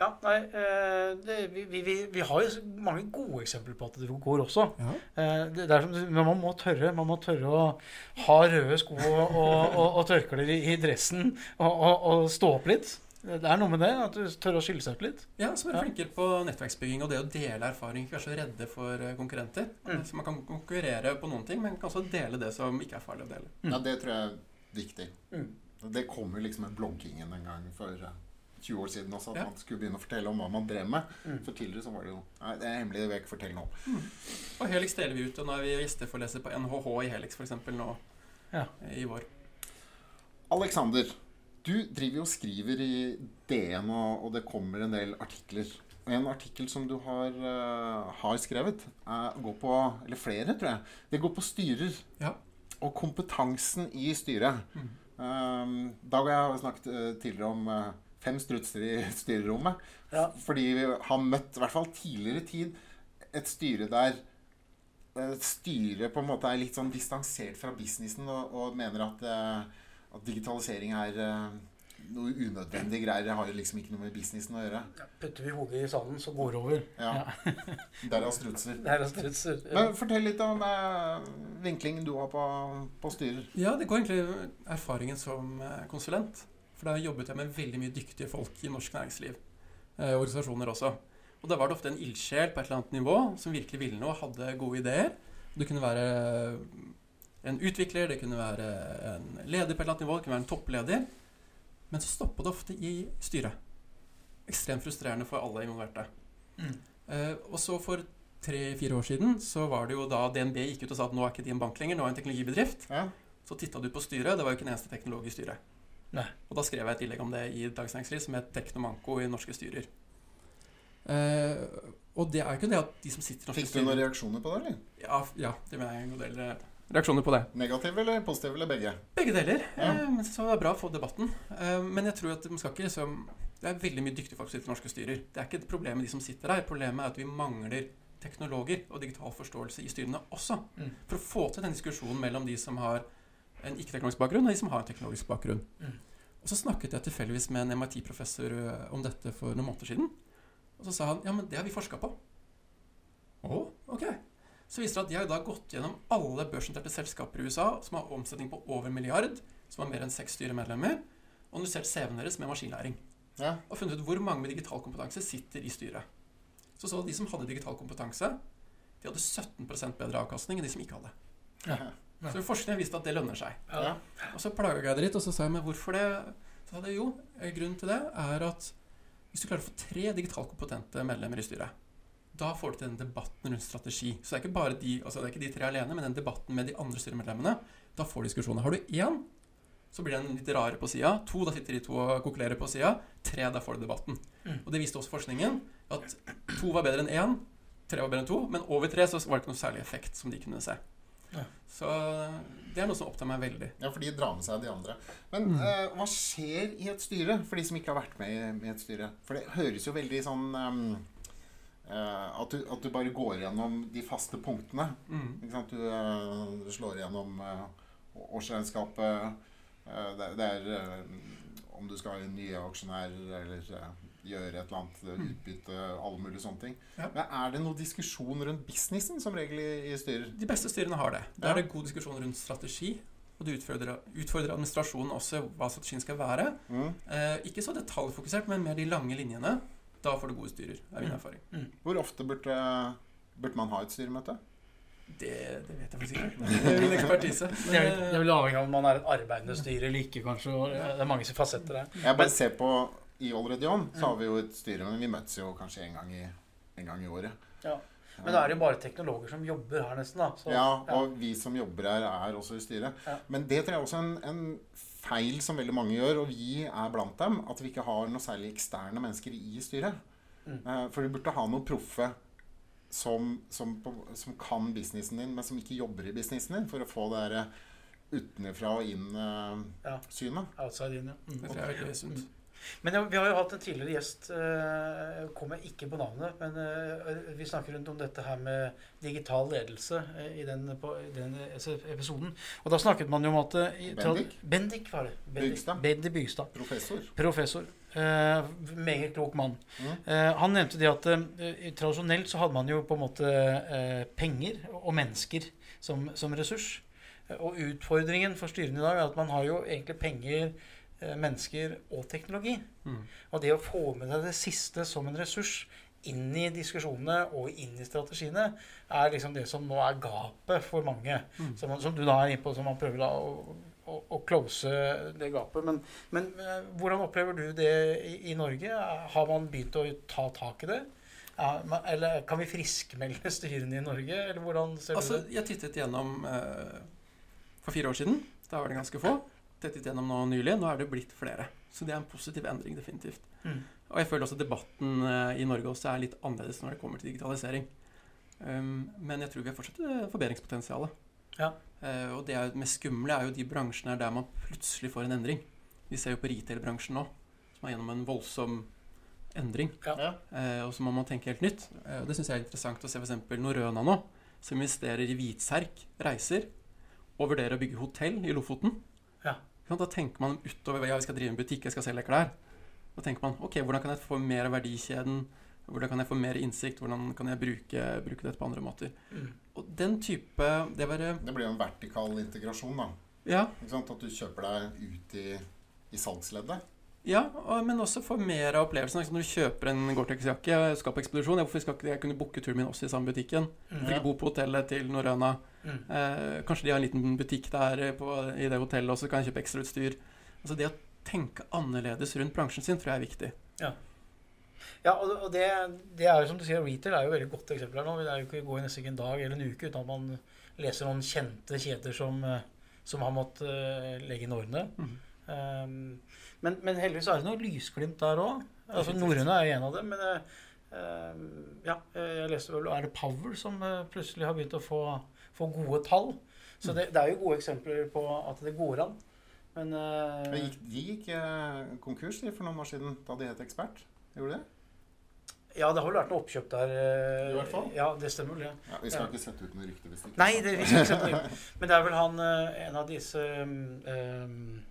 Ja, nei, eh, det, vi, vi, vi, har jo mange gode eksempler på at det går også. Ja. Eh, Det, det er som, men man må tørre man må tørre å ha røde sko og, og, og, og tørklær i, dressen og, og, og stå opp litt. Det er noe med det, at du tør å skille seg ut litt. Ja, så være Ja. flinkere på nettverksbygging og det å dele erfaring. Ikke være så redde for eh, konkurrenter. Mm. Så man kan konkurrere på noen ting, men kan også dele det som ikke er farlig å dele. ja, det tror jeg er viktig. Mm. Det kommer liksom med bloggingen en gang for 20 år siden også, at Ja. man skulle begynne å fortelle om hva man drev med. Mm. For tidligere så var det jo Nei, det er hemmelig, det vil jeg ikke fortelle nå. Og Helix deler vi ut, og nå er vi gjesteforeleser på NHH i Helix f.eks. nå Ja. eh, i vår. Alexander, du driver jo og skriver i DN, og, og det kommer en del artikler. En artikkel som du har, uh, har skrevet, er, går på Eller flere, tror jeg. Det går på styrer. Ja. Og kompetansen i styret. Mm. Um, Dag og jeg har snakket uh, tidligere om eh, fem strutser i styrerommet. Ja. Fordi vi har møtt, i hvert fall tidligere tid, et styre der eh, styret på en måte er litt sånn distansert fra businessen og, og mener at, eh, at digitalisering er eh, noe unødvendige greier. Det har jo liksom ikke noe med businessen å gjøre. Ja, Putter vi hodet i sanden, så går det over. Ja. Derav strutser. Det er strutser. Men fortell litt om eh, vinklingen du har på, på styrer. Ja, det går egentlig erfaringen som konsulent. For da jobbet jeg med veldig mye dyktige folk i norsk næringsliv. Eh, organisasjoner også. Og da var det ofte en ildsjel på et eller annet nivå som virkelig ville noe, hadde gode ideer. Det kunne være en utvikler, det kunne være en leder på et eller annet nivå, det kunne være en toppleder. Men så stoppa det ofte i styret. Ekstremt frustrerende for alle involverte. Mm. Eh, og så for tre-fire år siden så var det jo da DNB gikk ut og sa at nå er ikke de en bank lenger, nå er de en teknologibedrift. Ja. Så titta du på styret, det var jo ikke en eneste teknolog i styret. Nei. Og da skrev jeg et innlegg om det i Dagens Næringsliv som het 'Teknomanko i norske styrer'. Eh, og det er jo ikke det at de som sitter i norske Fikk du noen reaksjoner på det, eller? Ja, ja, det mener jeg en god del eh, reaksjoner på det. Negative eller positive, eller begge? Begge deler. Ja. Eh, men så det er bra å få debatten. Eh, men jeg tror at man skal ikke liksom Det er veldig mye dyktige folk som sitter i norske styrer. Det er ikke et problem med de som sitter der. Problemet er at vi mangler teknologer og digital forståelse i styrene også. Mm. For å få til den diskusjonen mellom de som har en ikke-teknologisk bakgrunn, og de som har en teknologisk bakgrunn. Mm. Og så snakket jeg tilfeldigvis med en MIT-professor om dette for noen måneder siden. Og så sa han ja, men det har vi forska på. Å, ok. Så viser det at de har da gått gjennom alle børsnoterte selskaper i USA som har omsetning på over en milliard, som har mer enn seks styremedlemmer, og analysert CV-en deres med maskinlæring. Ja. Og funnet ut hvor mange med digital kompetanse sitter i styret. Så så de som hadde digital kompetanse, de hadde 17% bedre avkastning enn de som ikke hadde. Ja. Så forskningen viste at det lønner seg. Ja. Og så plaga jeg det litt, og så sa jeg meg hvorfor det? Så sa jeg jo, grunnen til det er at hvis du klarer å få tre digitalt kompetente medlemmer i styret, da får du til den debatten rundt strategi. Så det er ikke bare de, altså det er ikke de tre alene, men den debatten med de andre styremedlemmene. Da får du diskusjoner. Har du én, så blir den litt rarere på sida. To, da sitter de to og kokulerer på sida. Tre, da får du debatten. Mm. Og det viste også forskningen at to var bedre enn én. Tre var bedre enn to, men over tre så var det ikke noe særlig effekt som de kunne se. Ja. Så det er noe som opptar meg veldig. Ja, for de drar med seg de andre. Men Mm. eh, hva skjer i et styre, for de som ikke har vært med i, i et styre? For det høres jo veldig sånn um, eh, at, du, at du bare går gjennom de faste punktene. Mm. Ikke sant? Du, uh, slår gjennom uh, årsregnskapet. Uh, det, det er om du skal ha en ny aksjonær eller gjøre et eller annet eh, utbytte, alle mulige sånne ting. Ja. Men er det noen diskusjon rundt businessen som regel i, i styrer? De beste styrene har det. Da Ja. er det god diskusjon rundt strategi. Og du utfordrer, utfordrer administrasjonen også hva strategien skal være. Mm. Eh, ikke så detaljfokusert, men mer de lange linjene. Da får du gode styrer, er min Mm. erfaring. Hvor ofte burde, burde man ha et styremøte? Det, det vet jeg faktisk ikke. Det er min ekspertise. Det er, det vel avhengig av om man er et arbeidende styre eller ikke, kanskje. Det er mange fasetter der. Jeg bare ser på i Already John så har vi jo et styre, men vi møtes jo kanskje en gang i, en gang i året. Ja. Men da er det jo bare teknologer som jobber her, nesten. da. Så, ja, og vi som jobber her, er også i styret. Ja. Men det tror jeg også er en, en feil som veldig mange gjør, og vi er blant dem, at vi ikke har noe særlig eksterne mennesker i styret. Mm. Eh, For vi burde ha noen proffe som, som, som kan businessen din, men som ikke jobber i businessen din, for å få det derre utenfra og inn-synet. Ja, Outside in, ja. Det Mm. tror jeg er veldig sunt. Men vi har jo hatt en tidligere gjest, uh, kommer ikke på navnet, men eh, vi snakker rundt om dette her med digital ledelse eh, i den, på, den episoden. Og da snakket man jo om at eh, Bendik? Bendik var det. Bendik, Bygstad. Bendik Bygstad. Professor. Professor. Eh, meget klok mann. Mm. Eh, han nevnte det at eh, tradisjonelt så hadde man jo på en måte eh, penger og mennesker som, som ressurs. Eh, Og utfordringen for styrene i dag er at man har jo egentlig penger, eh, mennesker og teknologi. Mm. Og det å få med deg det siste som en ressurs inn i diskusjonene og inn i strategiene, er liksom det som nå er gapet for mange. Mm. Som, som du da er inne på, som man prøver å, å, å close det gapet. Men, men eh, hvordan opplever du det i, i Norge? Har man begynt å ta tak i det? Er eller kan vi friskmelde styrene i Norge, eller hvordan ser Altså, du det? jeg tittet gjennom eh, for fire år siden. Da var det ganske få. Tittet gjennom nå nylig. Nå er det blitt flere. Så det er en positiv endring, definitivt. Mm. Og jeg føler også debatten eh, i Norge også er litt annerledes når det kommer til digitalisering. Um, men jeg tror vi har fortsatt forbedringspotensialet. Ja. Uh, og det er mest skumle er jo de bransjene der man plutselig får en endring. Vi ser jo på retail-bransjen nå, som er gjennom en voldsom endring. Ja. Eh, og så må man tenke helt nytt. Uh, og det syns jeg er interessant å se f.eks. Norøna nå, som investerer i hvitserk, reiser, og vurderer å bygge hotell i Lofoten. Ja. Da tenker man utover ja, vi skal drive en butikk, jeg skal selge klær. Da tenker man ok, hvordan kan jeg få mer av verdikjeden? Hvordan kan jeg få mer innsikt? Hvordan kan jeg bruke, bruke dette på andre måter? Mm. Og den type Det var eh, Det blir jo en vertikal integrasjon, da. Ja, Ikke sant? At du kjøper deg ut i, i salgsleddet. Ja, og, men også få mer av opplevelsen. Når du kjøper en Gore-Tex-jakke og skal på ekspedisjon, ja, hvorfor skal ikke jeg kunne booke turen min også i samme butikken? Mm. Hvorfor ikke bo på hotellet til Norrøna? Mm. Eh, kanskje de har en liten butikk der på, i det hotellet, og så kan jeg kjøpe ekstrautstyr. Altså det å tenke annerledes rundt bransjen sin tror jeg er viktig. Ja, og og det, det er jo som du sier, retail er jo et veldig godt eksempel her nå. Det er jo ikke gå i nesten ikke en dag eller en uke uten at man leser noen kjente kjeder som, eh, som har måttet eh, legge inn årene. Mm. Um, men, men heldigvis er det noe lysglimt der òg. Altså, norrøne er jo en av dem. Men eh, eh, ja, eh, jeg leste vel Er det Power som eh, plutselig har begynt å få, få gode tall? Så det, det er jo gode eksempler på at det går an. Men uh, Men gikk, de gikk uh, konkurs de, for noen år siden da de het Ekspert? Gjorde de det? ja, det har vel vært noe oppkjøp der. Uh, I hvert fall. Ja, det stemmer vel, ja. Ja, vi skal Ja. ikke sette ut noe rykte hvis det ikke Nei, er vi det vil ikke sette noe. Men det er vel han en av disse um,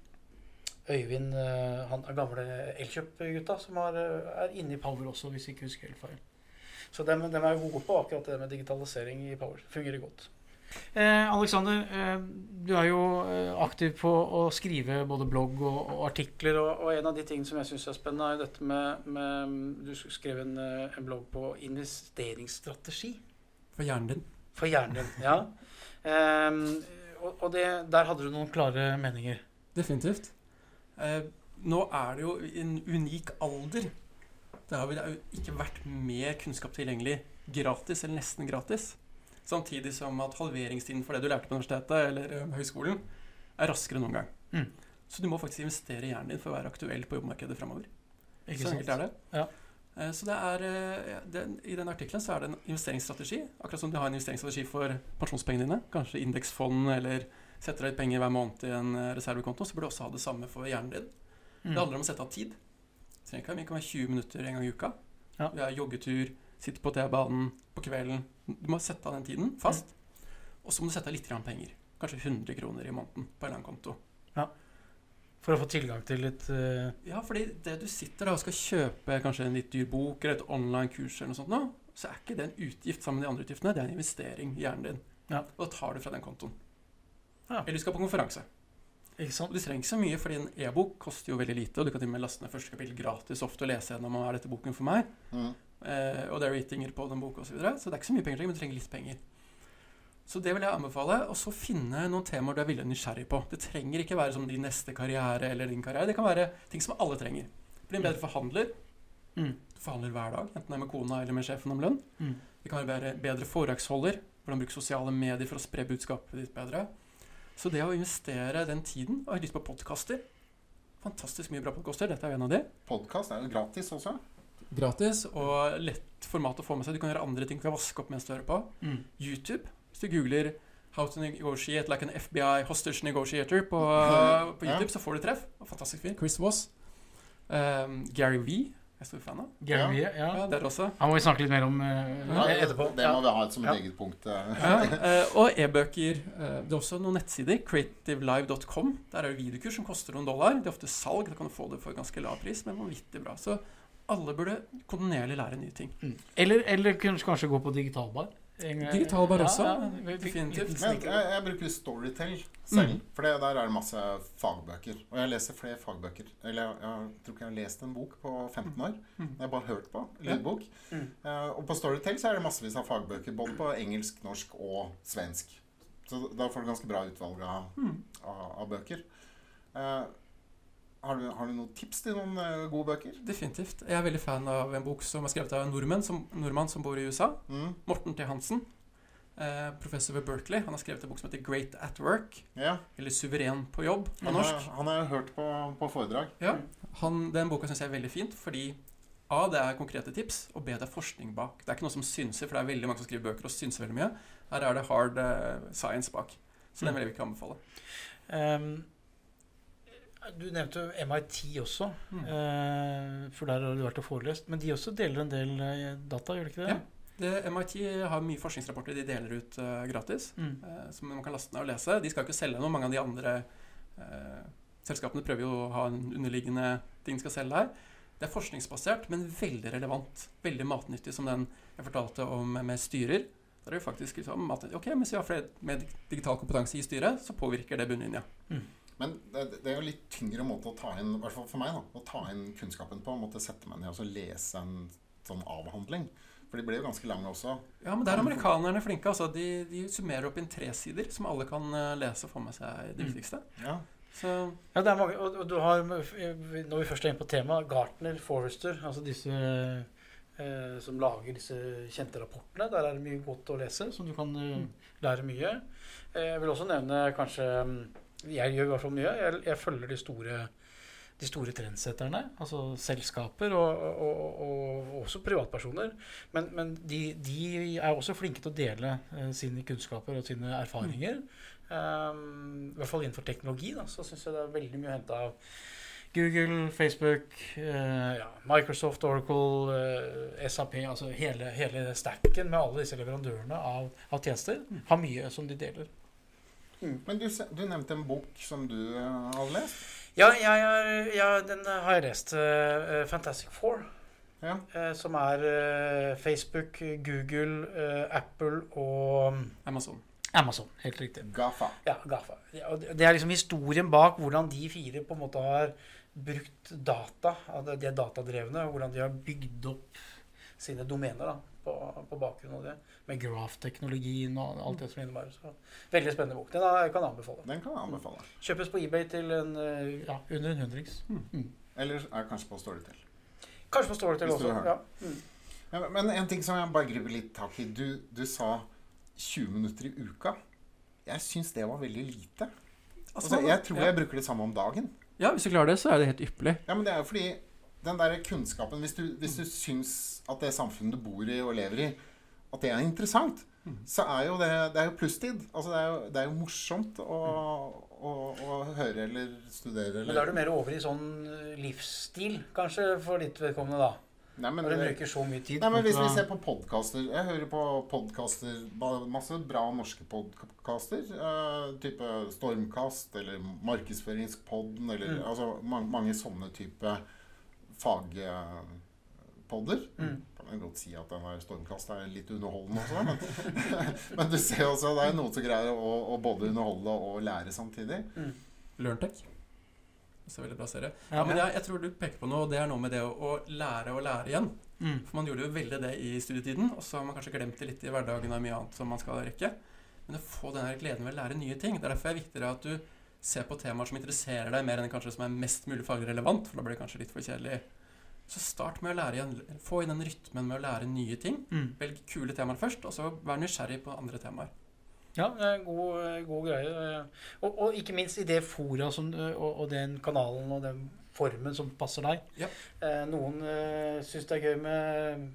Øyvind, han er gamle Elkjøp-gutta, som har, eh, er inne i Power også, hvis jeg ikke husker helt feil. Så de, er jo gode på akkurat det med digitalisering i Power. Fungerer godt. Eh, Alexander, eh, du er jo eh, aktiv på å skrive både blogg og, og artikler. Og, og en av de tingene som jeg syns er spennende, er dette med, med Du skrev en, eh, en blogg på investeringsstrategi. For hjernen din. For hjernen din, ja. Ehm, og og det, der hadde du noen klare meninger. Definitivt. Eh, nå er det jo en unik alder. Det har vel ikke vært mer kunnskap tilgjengelig gratis, eller nesten gratis. Samtidig som at halveringstiden for det du lærte på universitetet eller eh, høyskolen, er raskere enn noen gang. Mm. Så du må faktisk investere i hjernen din for å være aktuell på jobbmarkedet fremover. Ikke så enkelt er det. Ja. Eh, Så det er, eh, det, I den artikkelen så er det en investeringsstrategi. Akkurat som du har en investeringsstrategi for pensjonspengene dine. Kanskje indeksfond eller setter deg penger hver måned i en reservekonto. Så burde du også ha det samme for hjernen din. Mm. Det handler om å sette av tid. Det kan være 20 minutter en gang i uka. Ja. Vi har joggetur, sitter på T-banen på kvelden. Du må sette av den tiden fast. Og så må du sette av litt grann penger. Kanskje 100 kroner i måneden på en eller annen konto. Ja. For å få tilgang til litt uh... Ja, fordi det du sitter da og skal kjøpe kanskje en litt dyr bok eller et online kurs eller noe sånt nå, så er ikke det en utgift sammen med de andre utgiftene. Det er en investering i hjernen din. Ja. Og da tar du fra den kontoen. Ja. Eller du skal på konferanse. Ikke Og sant? du trenger ikke så mye, fordi en e-bok koster jo veldig lite, og du kan til og med laste ned første kapittel gratis ofte og lese gjennom og er dette boken for meg. Mm. Eh, og det er ratinger på den boka osv. Så, videre. så det er ikke så mye penger, men du trenger litt penger. Så det vil jeg anbefale. Og så finne noen temaer du er villig nysgjerrig på. Det trenger ikke være som din neste karriere eller din karriere. Det kan være ting som alle trenger. Bli en bedre forhandler. Mm. Du forhandler hver dag, enten det er med kona eller med sjefen om lønn. Mm. Det kan være bedre, bedre foredragsholder. Hvordan bruke sosiale medier for å spre budskapet ditt bedre. Så det å investere den tiden Og jeg har lyst på podkaster. Fantastisk mye bra podkaster. Dette er jo en av de. Podkast er jo gratis også. Gratis og lett format å få med seg. Du kan gjøre andre ting. Du kan vaske opp mens du hører på. Mm. YouTube. Hvis du googler 'How to negotiate like an FBI hostage negotiator' på, på Ja. YouTube, så får du treff. Fantastisk fyr. Chris Voss. Um, Gary V. Jeg er stor fan av. Gary Vee, ja. Ja, det er også. Han må vi snakke litt mer om uh, Ja, etterpå. Det må vi ha som et eget punkt. Ja, eh, og e-bøker. Det er også noen nettsider. Creativelive.com. Der er det videokurs som koster noen dollar. Det er ofte salg. Da kan du få det for ganske lav pris, men vanvittig bra. Så alle burde kontinuerlig lære nye ting. Mm. Eller, eller kanskje, gå på digitalbar. Digitalbar ja, også, ja, definitivt. Men jeg, jeg bruker Storytel selv, Mm. for der er det masse fagbøker. Og jeg leser flere fagbøker. Eller jeg, jeg tror ikke jeg har lest en bok på 15 år. Mm. Jeg har bare hørt på lydbok. Mm. Eh, og på Storytel så er det massevis av fagbøker, både på engelsk, norsk og svensk. Så da får du ganske bra utvalg av, Mm. av, av bøker. Eh, har, du, har du noen tips til noen eh, gode bøker? Definitivt. Jeg er veldig fan av en bok som er skrevet av en nordmann som, nordmann som bor i USA. Mm. Morten T. Hansen. Eh, professor ved Berkeley. Han har skrevet en bok som heter 'Great at Work'. Ja. Eller 'Suveren på jobb' på Han norsk. har, han har jeg hørt på, på foredrag. Ja, han, Den boka syns jeg er veldig fint, fordi A, det er konkrete tips, og B, det er forskning bak. Det er ikke noe som synser, for det er veldig mange som skriver bøker og synser veldig mye. Her er det hard uh, science bak. Så den vil jeg ikke anbefale. Ehm, du nevnte jo MIT også, Mm. eh, for der har du vært og forelest. Men de også deler en del eh, data, gjør de ikke det? Ja. Det, MIT har mye forskningsrapporter de deler ut uh, gratis, Mm. eh, som man kan laste ned og lese. De skal ikke selge noe. Mange av de andre eh, selskapene prøver jo å ha en underliggende ting de skal selge her. Det er forskningsbasert, men veldig relevant. Veldig matnyttig, som den jeg fortalte om med styrer. Der er det faktisk liksom matnyttig. Ok, Hvis vi har flere med digital kompetanse i styret, så påvirker det bunnlinja. Men det, det er jo litt tyngre måte å ta inn, i hvert fall for meg, da, å ta inn kunnskapen på. Måtte sette meg ned og så lese en sånn avhandling. For de ble jo ganske lange også. Ja, men der er amerikanerne flinke. altså. De, de summerer opp inn tre sider som alle kan eh, lese og få med seg det Mm. viktigste. Ja. Så Ja, det er mange, og, og du har, når vi først er inne på temaet, Gartner, Forrester, altså disse eh, som lager disse kjente rapportene. Der er det mye godt å lese, som du kan eh, lære mye. Eh, jeg vil også nevne kanskje mm, jeg gjør i hvert fall mye. Jeg, jeg følger de store, de store trendsetterne. Altså selskaper og, og, og, og også privatpersoner. Men, men de, de, er også flinke til å dele eh, sine kunnskaper og sine erfaringer. Um, I hvert fall innenfor teknologi da, så syns jeg det er veldig mye å hente av Google, Facebook, eh, ja, Microsoft, Oracle, eh, SAP Altså hele, hele stacken med alle disse leverandørene av, av tjenester har mye som de deler. Men du, du nevnte en bok som du har lest. Ja, jeg er, ja den har jeg lest. eh, eh, Fantastic Four. Ja. Uh, som er uh, Facebook, Google, eh, Apple og mm, Amazon. Amazon. Helt riktig. Gafa. Ja, GAFA. Ja, og det det er liksom historien bak hvordan de fire på en måte har brukt data. De er datadrevne, og hvordan de har bygd opp sine domener da, på, på bakgrunn av det. Med graph-teknologien og alt det som innebærer. Så veldig spennende bok. Den kan jeg kan anbefale. Den kan jeg anbefale. Kjøpes på eBay til en, eh, ja, under en hundrings. Eller er kanskje på Storytel. Kanskje på Storytel også. Ja. Mm. Ja, men en ting som jeg bare griper litt tak i. Du, du sa 20 minutter i uka. Jeg syns det var veldig lite. Altså, jeg tror ja. jeg bruker det samme om dagen. ja, hvis du klarer det, så er det helt ypperlig. Ja, men det er jo fordi den der kunnskapen Hvis du, hvis du syns at det samfunnet du bor i og lever i, at det er interessant, så er jo det, det er jo plusstid. Altså det er jo, det er jo morsomt å, å, å høre eller studere Men da er du mer over i sånn eh, livsstil, kanskje, for ditt vedkommende, da. Nei, men, Når du bruker så mye tid. Nei, men Hvis vi ser på podkaster Jeg hører på podkaster Masse bra norske podkaster. Uh, type Stormkast eller Markedsføringspodden eller Mm. altså ma mange sånne type fagpodder. Mm. Kan jeg godt si at den Stormkast er litt underholdende også, men, men du ser også det er noen som greier å, å både underholde og lære samtidig. LearnTech. Det er veldig bra serie. Ja, Ja, men jeg, jeg tror du peker på noe, og det er noe med det å, å lære og lære igjen. Mm. For man gjorde jo veldig det i studietiden, og så har man kanskje glemt det litt i hverdagen og mye annet som man skal rekke. Men å få den gleden ved å lære nye ting, det er derfor det er viktigere at du ser på temaer som interesserer deg, mer enn kanskje som er mest mulig faglig relevant, for da blir det kanskje litt for kjedelig. Så start med å lære igjen. Få inn den rytmen med å lære nye ting. Mm. Velg kule temaer først, og så vær nysgjerrig på andre temaer. Ja, god, eh, god greie. Og, og ikke minst i det fora som, eh, og, og den kanalen og den formen som passer deg. Ja. Eh, noen syns det er gøy med,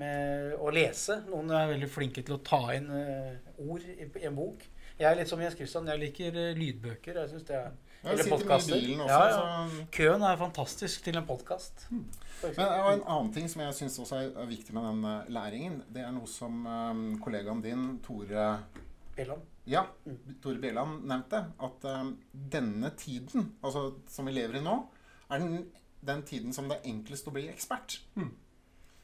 med å lese. Noen er veldig flinke til å ta inn ord i, i en bok. Jeg er litt som Jens Christian. Jeg liker eh, lydbøker. Jeg synes det er Jeg Eller også, Ja, ja. Køen er fantastisk til en podkast. Men en annen ting som jeg syns også er viktig med den eh, læringen. Det er noe som um, kollegaen din, Tore Ja, Tore Bjelland nevnte. At um, denne tiden, altså som vi lever i nå, er den, den tiden som det er enklest å bli ekspert. Hmm.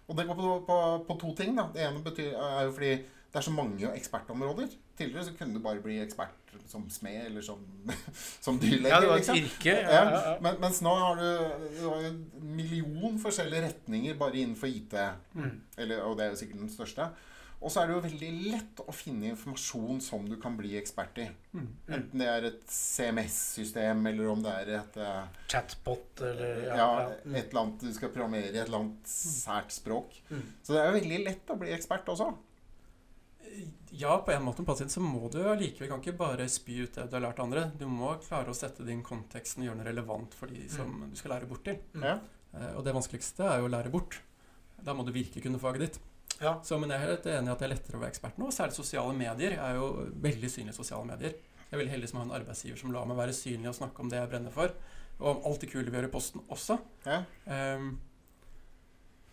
Og det går på, på, på to ting. da. Det ene betyr, er jo fordi det er så mange ekspertområder. Tidligere så kunne du bare bli ekspert som smed eller som, som dyrlege. Ja, det var et liksom. yrke. Ja, Ja, ja. Men, mens nå har du, du har en million forskjellige retninger bare innenfor IT. Mm. Eller, og det er jo sikkert den største. Og så er det jo veldig lett å finne informasjon som du kan bli ekspert i. Mm. Enten det er et CMS-system, eller om det er et uh, Chatbot eller ja, ja, ja. Mm. et eller annet du skal programmere i et eller annet sært språk. Mm. Så det er jo veldig lett å bli ekspert også. Ja, på en måte, på en side så må du allikevel kan ikke bare spy ut det du har lært andre. Du må klare å sette det inn konteksten og gjøre det relevant for de som du skal lære bort til. Mm. Ja. Eh, Og det vanskeligste er jo å lære bort. Da må du virkelig kunne faget ditt. Ja. Så, men jeg er helt enig i at det er lettere å være ekspert nå. Særlig sosiale medier er jo veldig synlige sosiale medier. Jeg er veldig heldig som har en arbeidsgiver som lar meg være synlig og snakke om det jeg brenner for. Og om alt det kule vi gjør i posten også. Ja. Ehm,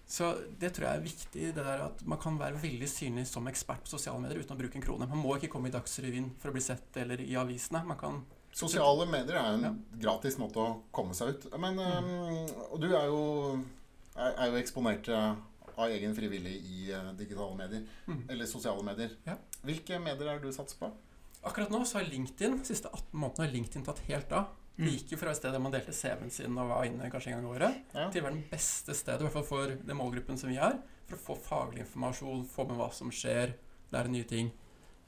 så det tror jeg er viktig, det der at man kan være veldig synlig som ekspert på sosiale medier uten å bruke en krone. Man må ikke komme i Dagsrevyen for å bli sett eller i avisene. Man kan Sosiale medier er en Ja. gratis måte å komme seg ut. Men, eh, og du er jo, er, er jo eksponert eh, av egen frivillig i eh, digitale medier. Mm. Eller sosiale medier. Ja. Hvilke medier er du satser på? Akkurat nå så har LinkedIn, de siste 18 månedene har LinkedIn tatt helt av. Det gikk jo fra et sted der man delte CV-en sin og var inne kanskje en gang i året, Ja. til å være den beste stedet, i hvert fall for den målgruppen som vi er, for å få faglig informasjon, få med hva som skjer, lære nye ting.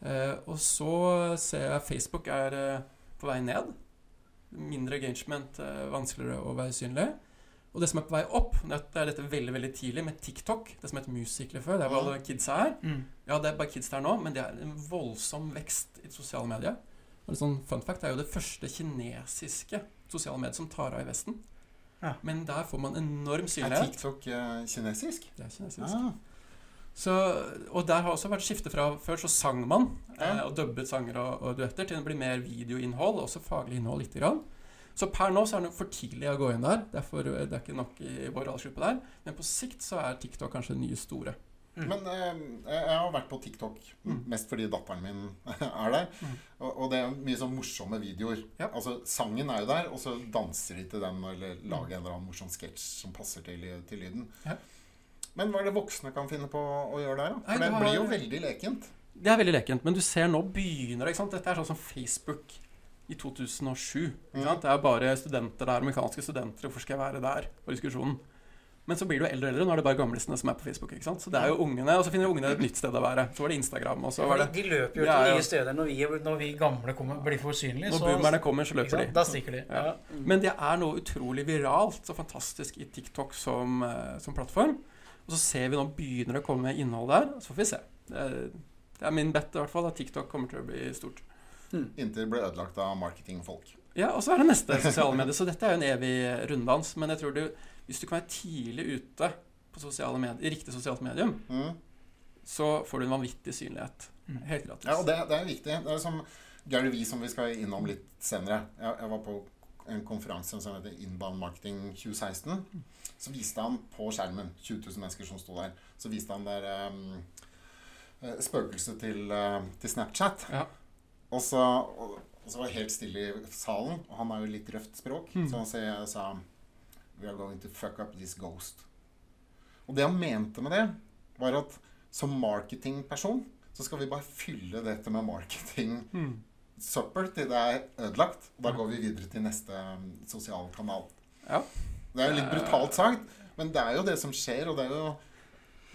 Eh, og så ser jeg Facebook er eh, på vei ned. Mindre engagement, eh, vanskeligere å være synlig. Og det som er på vei opp, det er dette veldig veldig tidlig med TikTok, det som het Musical.ly før, det er hvor alle kidsa er. Mm. Ja, det er bare kids der nå, men det er en voldsom vekst i sosiale medier. Og litt sånn fun fact, Det er jo det første kinesiske sosiale mediet som tar av i Vesten. Ja. Men der får man enorm synlighet. Er. TikTok uh, kinesisk? Det er kinesisk. Ah. Så, og der har også vært skifte fra Før så sang man Ja. eh, og dubbet sanger og, og duetter til det blir mer videoinnhold, også faglig innhold lite grann. Så per nå så er det for tidlig å gå inn der. Derfor, det er ikke nok i vår aldersgruppe der. Men på sikt så er TikTok kanskje det nye store. Mm. Men eh, jeg har vært på TikTok Mm. mest fordi datteren min er der. Mm. Og, og det er mye sånn morsomme videoer. Ja. Altså Sangen er jo der, og så danser de til den eller Mm. lager en eller annen morsom sketsj som passer til, til lyden. Ja. Men hva er det voksne kan finne på å gjøre der? da? Nei, For det har- blir jo veldig lekent. Det er veldig lekent, men du ser nå begynner det. ikke sant? Dette er sånn som Facebook i 2007. Ikke sant? Det er bare studenter der, amerikanske studenter. Hvorfor skal jeg være der? på diskusjonen. Men så blir du eldre og eldre. Nå er det bare gamlisene som er på Facebook. ikke sant? Så det er jo ungene, Og så finner ungene et nytt sted å være. Så var det Instagram, og så var det de løper jo til ja. nye steder når vi, når vi gamle kommer, blir for synlige. Når så- boomerne kommer, så løper de. Da stikker de. Ja. Ja. Men det er noe utrolig viralt og fantastisk i TikTok som, eh, som plattform. Og så ser vi nå begynner det å komme innhold der. Så får vi se. Det er, det er min bet i hvert fall at TikTok kommer til å bli stort. Inntil det ble ødelagt av marketingfolk. Ja, og så er det neste sosiale medier. Så dette er jo en evig runddans. Men jeg tror du, hvis du kan være tidlig ute på sosiale medier, i riktig sosialt medium, Mm. så får du en vanvittig synlighet. Mm. Helt gratis. Ja, og det, det er viktig. Det er som Gary Vee, som vi skal innom litt senere. Jeg, jeg var på en konferanse som heter Inbound Marketing 2016. Så viste han på skjermen 20 000 mennesker som sto der. Så viste han der um, spøkelset til, eh, til Snapchat. Ja. Og så, og, og så var det helt stille i salen. Og han har jo litt røft språk. Mm. Så han sa We are going to fuck up this ghost. Og det han mente med det, var at som marketingperson så skal vi bare fylle dette med marketing Mm. supper til det er ødelagt. Og da går vi videre til neste um, sosiale kanal. Ja. Det er jo litt brutalt sagt, men det er jo det som skjer, og det er jo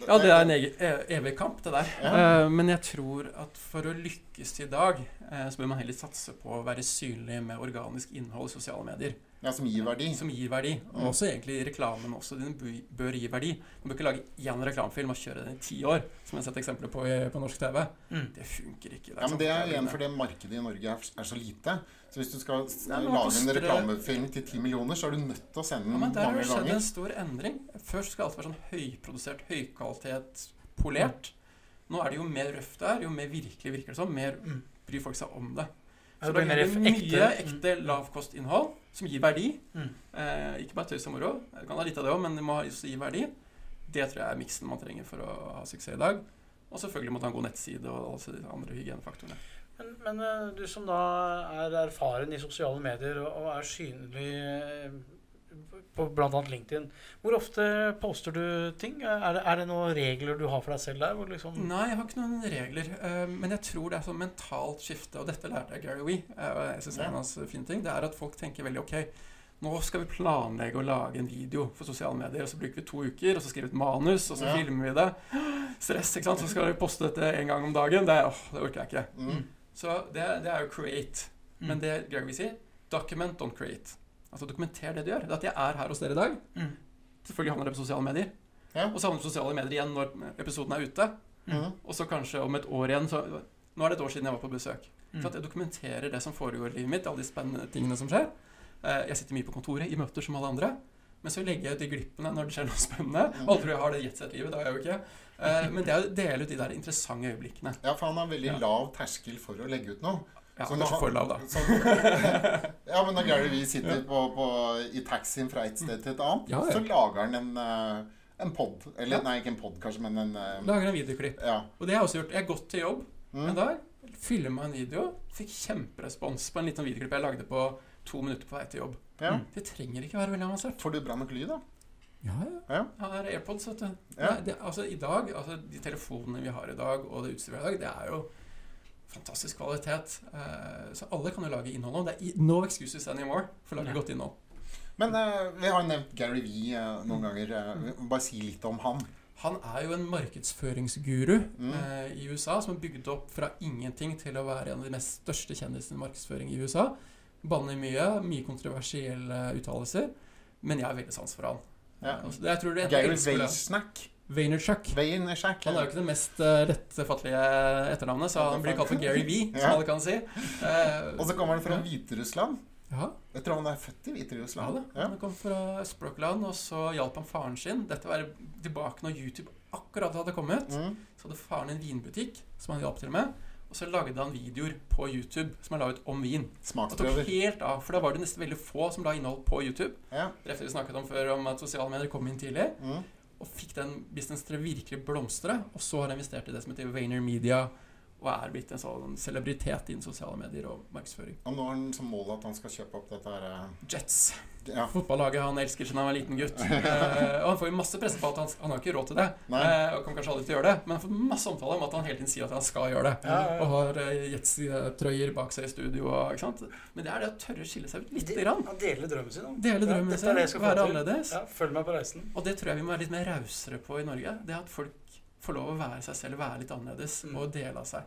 Ja, det er en egen, e- evig kamp, det der. Ja. Uh, men jeg tror at for å lykkes i dag, uh, så bør man heller satse på å være synlig med organisk innhold i sosiale medier. Ja, som gir verdi. Som gir verdi. Og Mm. også egentlig reklamen også. Den bør gi verdi. Man bør ikke lage én reklamefilm og kjøre den i ti år, som jeg har sett eksempler på i, på norsk TV. Mm. Det funker ikke. Ja, men Det er jo igjen for fordi markedet i Norge er, er så lite. Så hvis du skal Ja, lage en reklamefilm til ti millioner, så er du nødt til å sende den Ja, den men der har mange det skjedd en stor endring. Først skal alt være sånn høyprodusert, høykvalitet, polert. Nå er det jo mer røft det er, jo mer virkelig virker det som, mer Mm. bryr folk seg om det. Så da mer vi mye ekte. ekte lavkostinnhold som gir verdi. Mm. Eh, ikke bare tøys og moro. Du kan ha litt av det òg, men det må også gi verdi. Det tror jeg er miksen man trenger for å ha suksess i dag. Og selvfølgelig må du ha en god nettside og alle disse andre hygienefaktorene. Men, men eh, du som da er erfaren i sosiale medier og, og er synlig eh, på bl.a. LinkedIn, hvor ofte poster du ting? Er det, er det noen regler du har for deg selv der? Liksom, Nei, jeg har ikke noen regler. eh, Men jeg tror det er sånn mentalt skifte, og dette lærte jeg Gary Wee. eh, jeg synes det er en hans fine ting. Det er at folk tenker veldig ok, nå skal vi planlegge å lage en video for sosiale medier. Og så bruker vi to uker, og så skriver vi et manus, og så Ja. filmer vi det. Stress, ikke sant. Så skal vi poste dette en gang om dagen. Det, åh, det orker jeg ikke. Mm. Så det, det er jo create. Mm. Men det Gary Wee sier, document, don't create. Altså dokumenter det du gjør. Det at jeg er her hos dere i dag. Mm. Selvfølgelig havner det på sosiale medier. Ja. Og så havner det på sosiale medier igjen når episoden er ute. Mm. Og så kanskje om et år igjen så Nå er det et år siden jeg var på besøk. Mm. Så at jeg dokumenterer det som foregår i livet mitt, alle de spennende tingene som skjer. Eh, Jeg sitter mye på kontoret, i møter som alle andre. Men så legger jeg ut de glippene når det skjer noe spennende. Alle tror jeg har det jetset-livet, det har jeg jo ikke. Eh, Men det er å dele ut de der interessante øyeblikkene. Ja, for han har veldig Ja. lav terskel for å legge ut noe. Ja, når for lav, da. han- så- ja, men når Gary Vee sitter på, på, i taxien fra et sted til et annet, Ja, ja. så lager han en, eh, en pod. Eller Ja. nei, ikke en pod, kanskje, men en eh, Lager en videoklipp. Ja. Og det har jeg også gjort. Jeg har gått til jobb Mm. en dag, filma en video, fikk kjemperespons på en liten videoklipp jeg lagde på to minutter på vei til jobb. ja. Det trenger ikke være veldig avansert. Får du bra nok lyd, da? Ja, ja. Ja. Ja, det er AirPods, vet du. Ja. Nei, det, altså, I dag, altså, De telefonene vi har i dag, og det utstyret vi har i dag, det er jo fantastisk kvalitet. Eh, så alle kan jo lage innhold nå. Det er no excuses anymore for å lage ja. godt innhold. Men eh, vi har nevnt Gary Vee eh, noen ganger. eh, bare si litt om han. Han er jo en markedsføringsguru Mm. i USA som er bygd opp fra ingenting til å være en av de mest største kjendisene i markedsføring i USA. Banner mye, mye kontroversielle uttalelser, men jeg har veldig sans for han. Ja. Altså, jeg tror det, Gary det. Vaynerchuk. Vaynerchuk. Han er jo ikke det mest uh, lettfattelige etternavnet, så han blir kalt for Gary V, som Ja. alle kan si. Uh, Og så kommer han fra Hviterussland. ja, Jeg tror han er født i ja, ja. Han kom fra Østblokkland, og så hjalp han faren sin. Dette var tilbake når YouTube akkurat hadde kommet. Mm. Så hadde faren en vinbutikk som han hjalp til med. Og så lagde han videoer på YouTube som han la ut om vin. Og tok helt av, for da var det nesten veldig få som la innhold på YouTube. Ja. Rett vi snakket om før om at sosiale medier kom inn tidlig. Mm. Og fikk den businessen til å virkelig blomstre. Og så har jeg investert i det som heter Vayner Media, og er blitt en sånn celebritet innen sosiale medier og markedsføring. Og nå har han som mål at han skal kjøpe opp dette her eh, Jets. Ja. Fotballaget han elsker siden han var liten gutt. Eh, og han får jo masse presse på at han, han har ikke råd til det. Eh, og kommer kanskje aldri til å gjøre det. Men han får masse omtale om at han hele tiden sier at han skal gjøre det. Ja, ja, ja. Og har uh, Jets-trøyer bak seg i studio. Og, ikke sant? Men det er det å tørre å skille seg ut lite grann. Han deler drømmen sin. Dele drømmen sin, være annerledes. Ja, følg meg på reisen. Og det tror jeg vi må være litt mer rausere på i Norge. Det at folk får lov å være seg selv, være litt annerledes Mm. og dele av seg.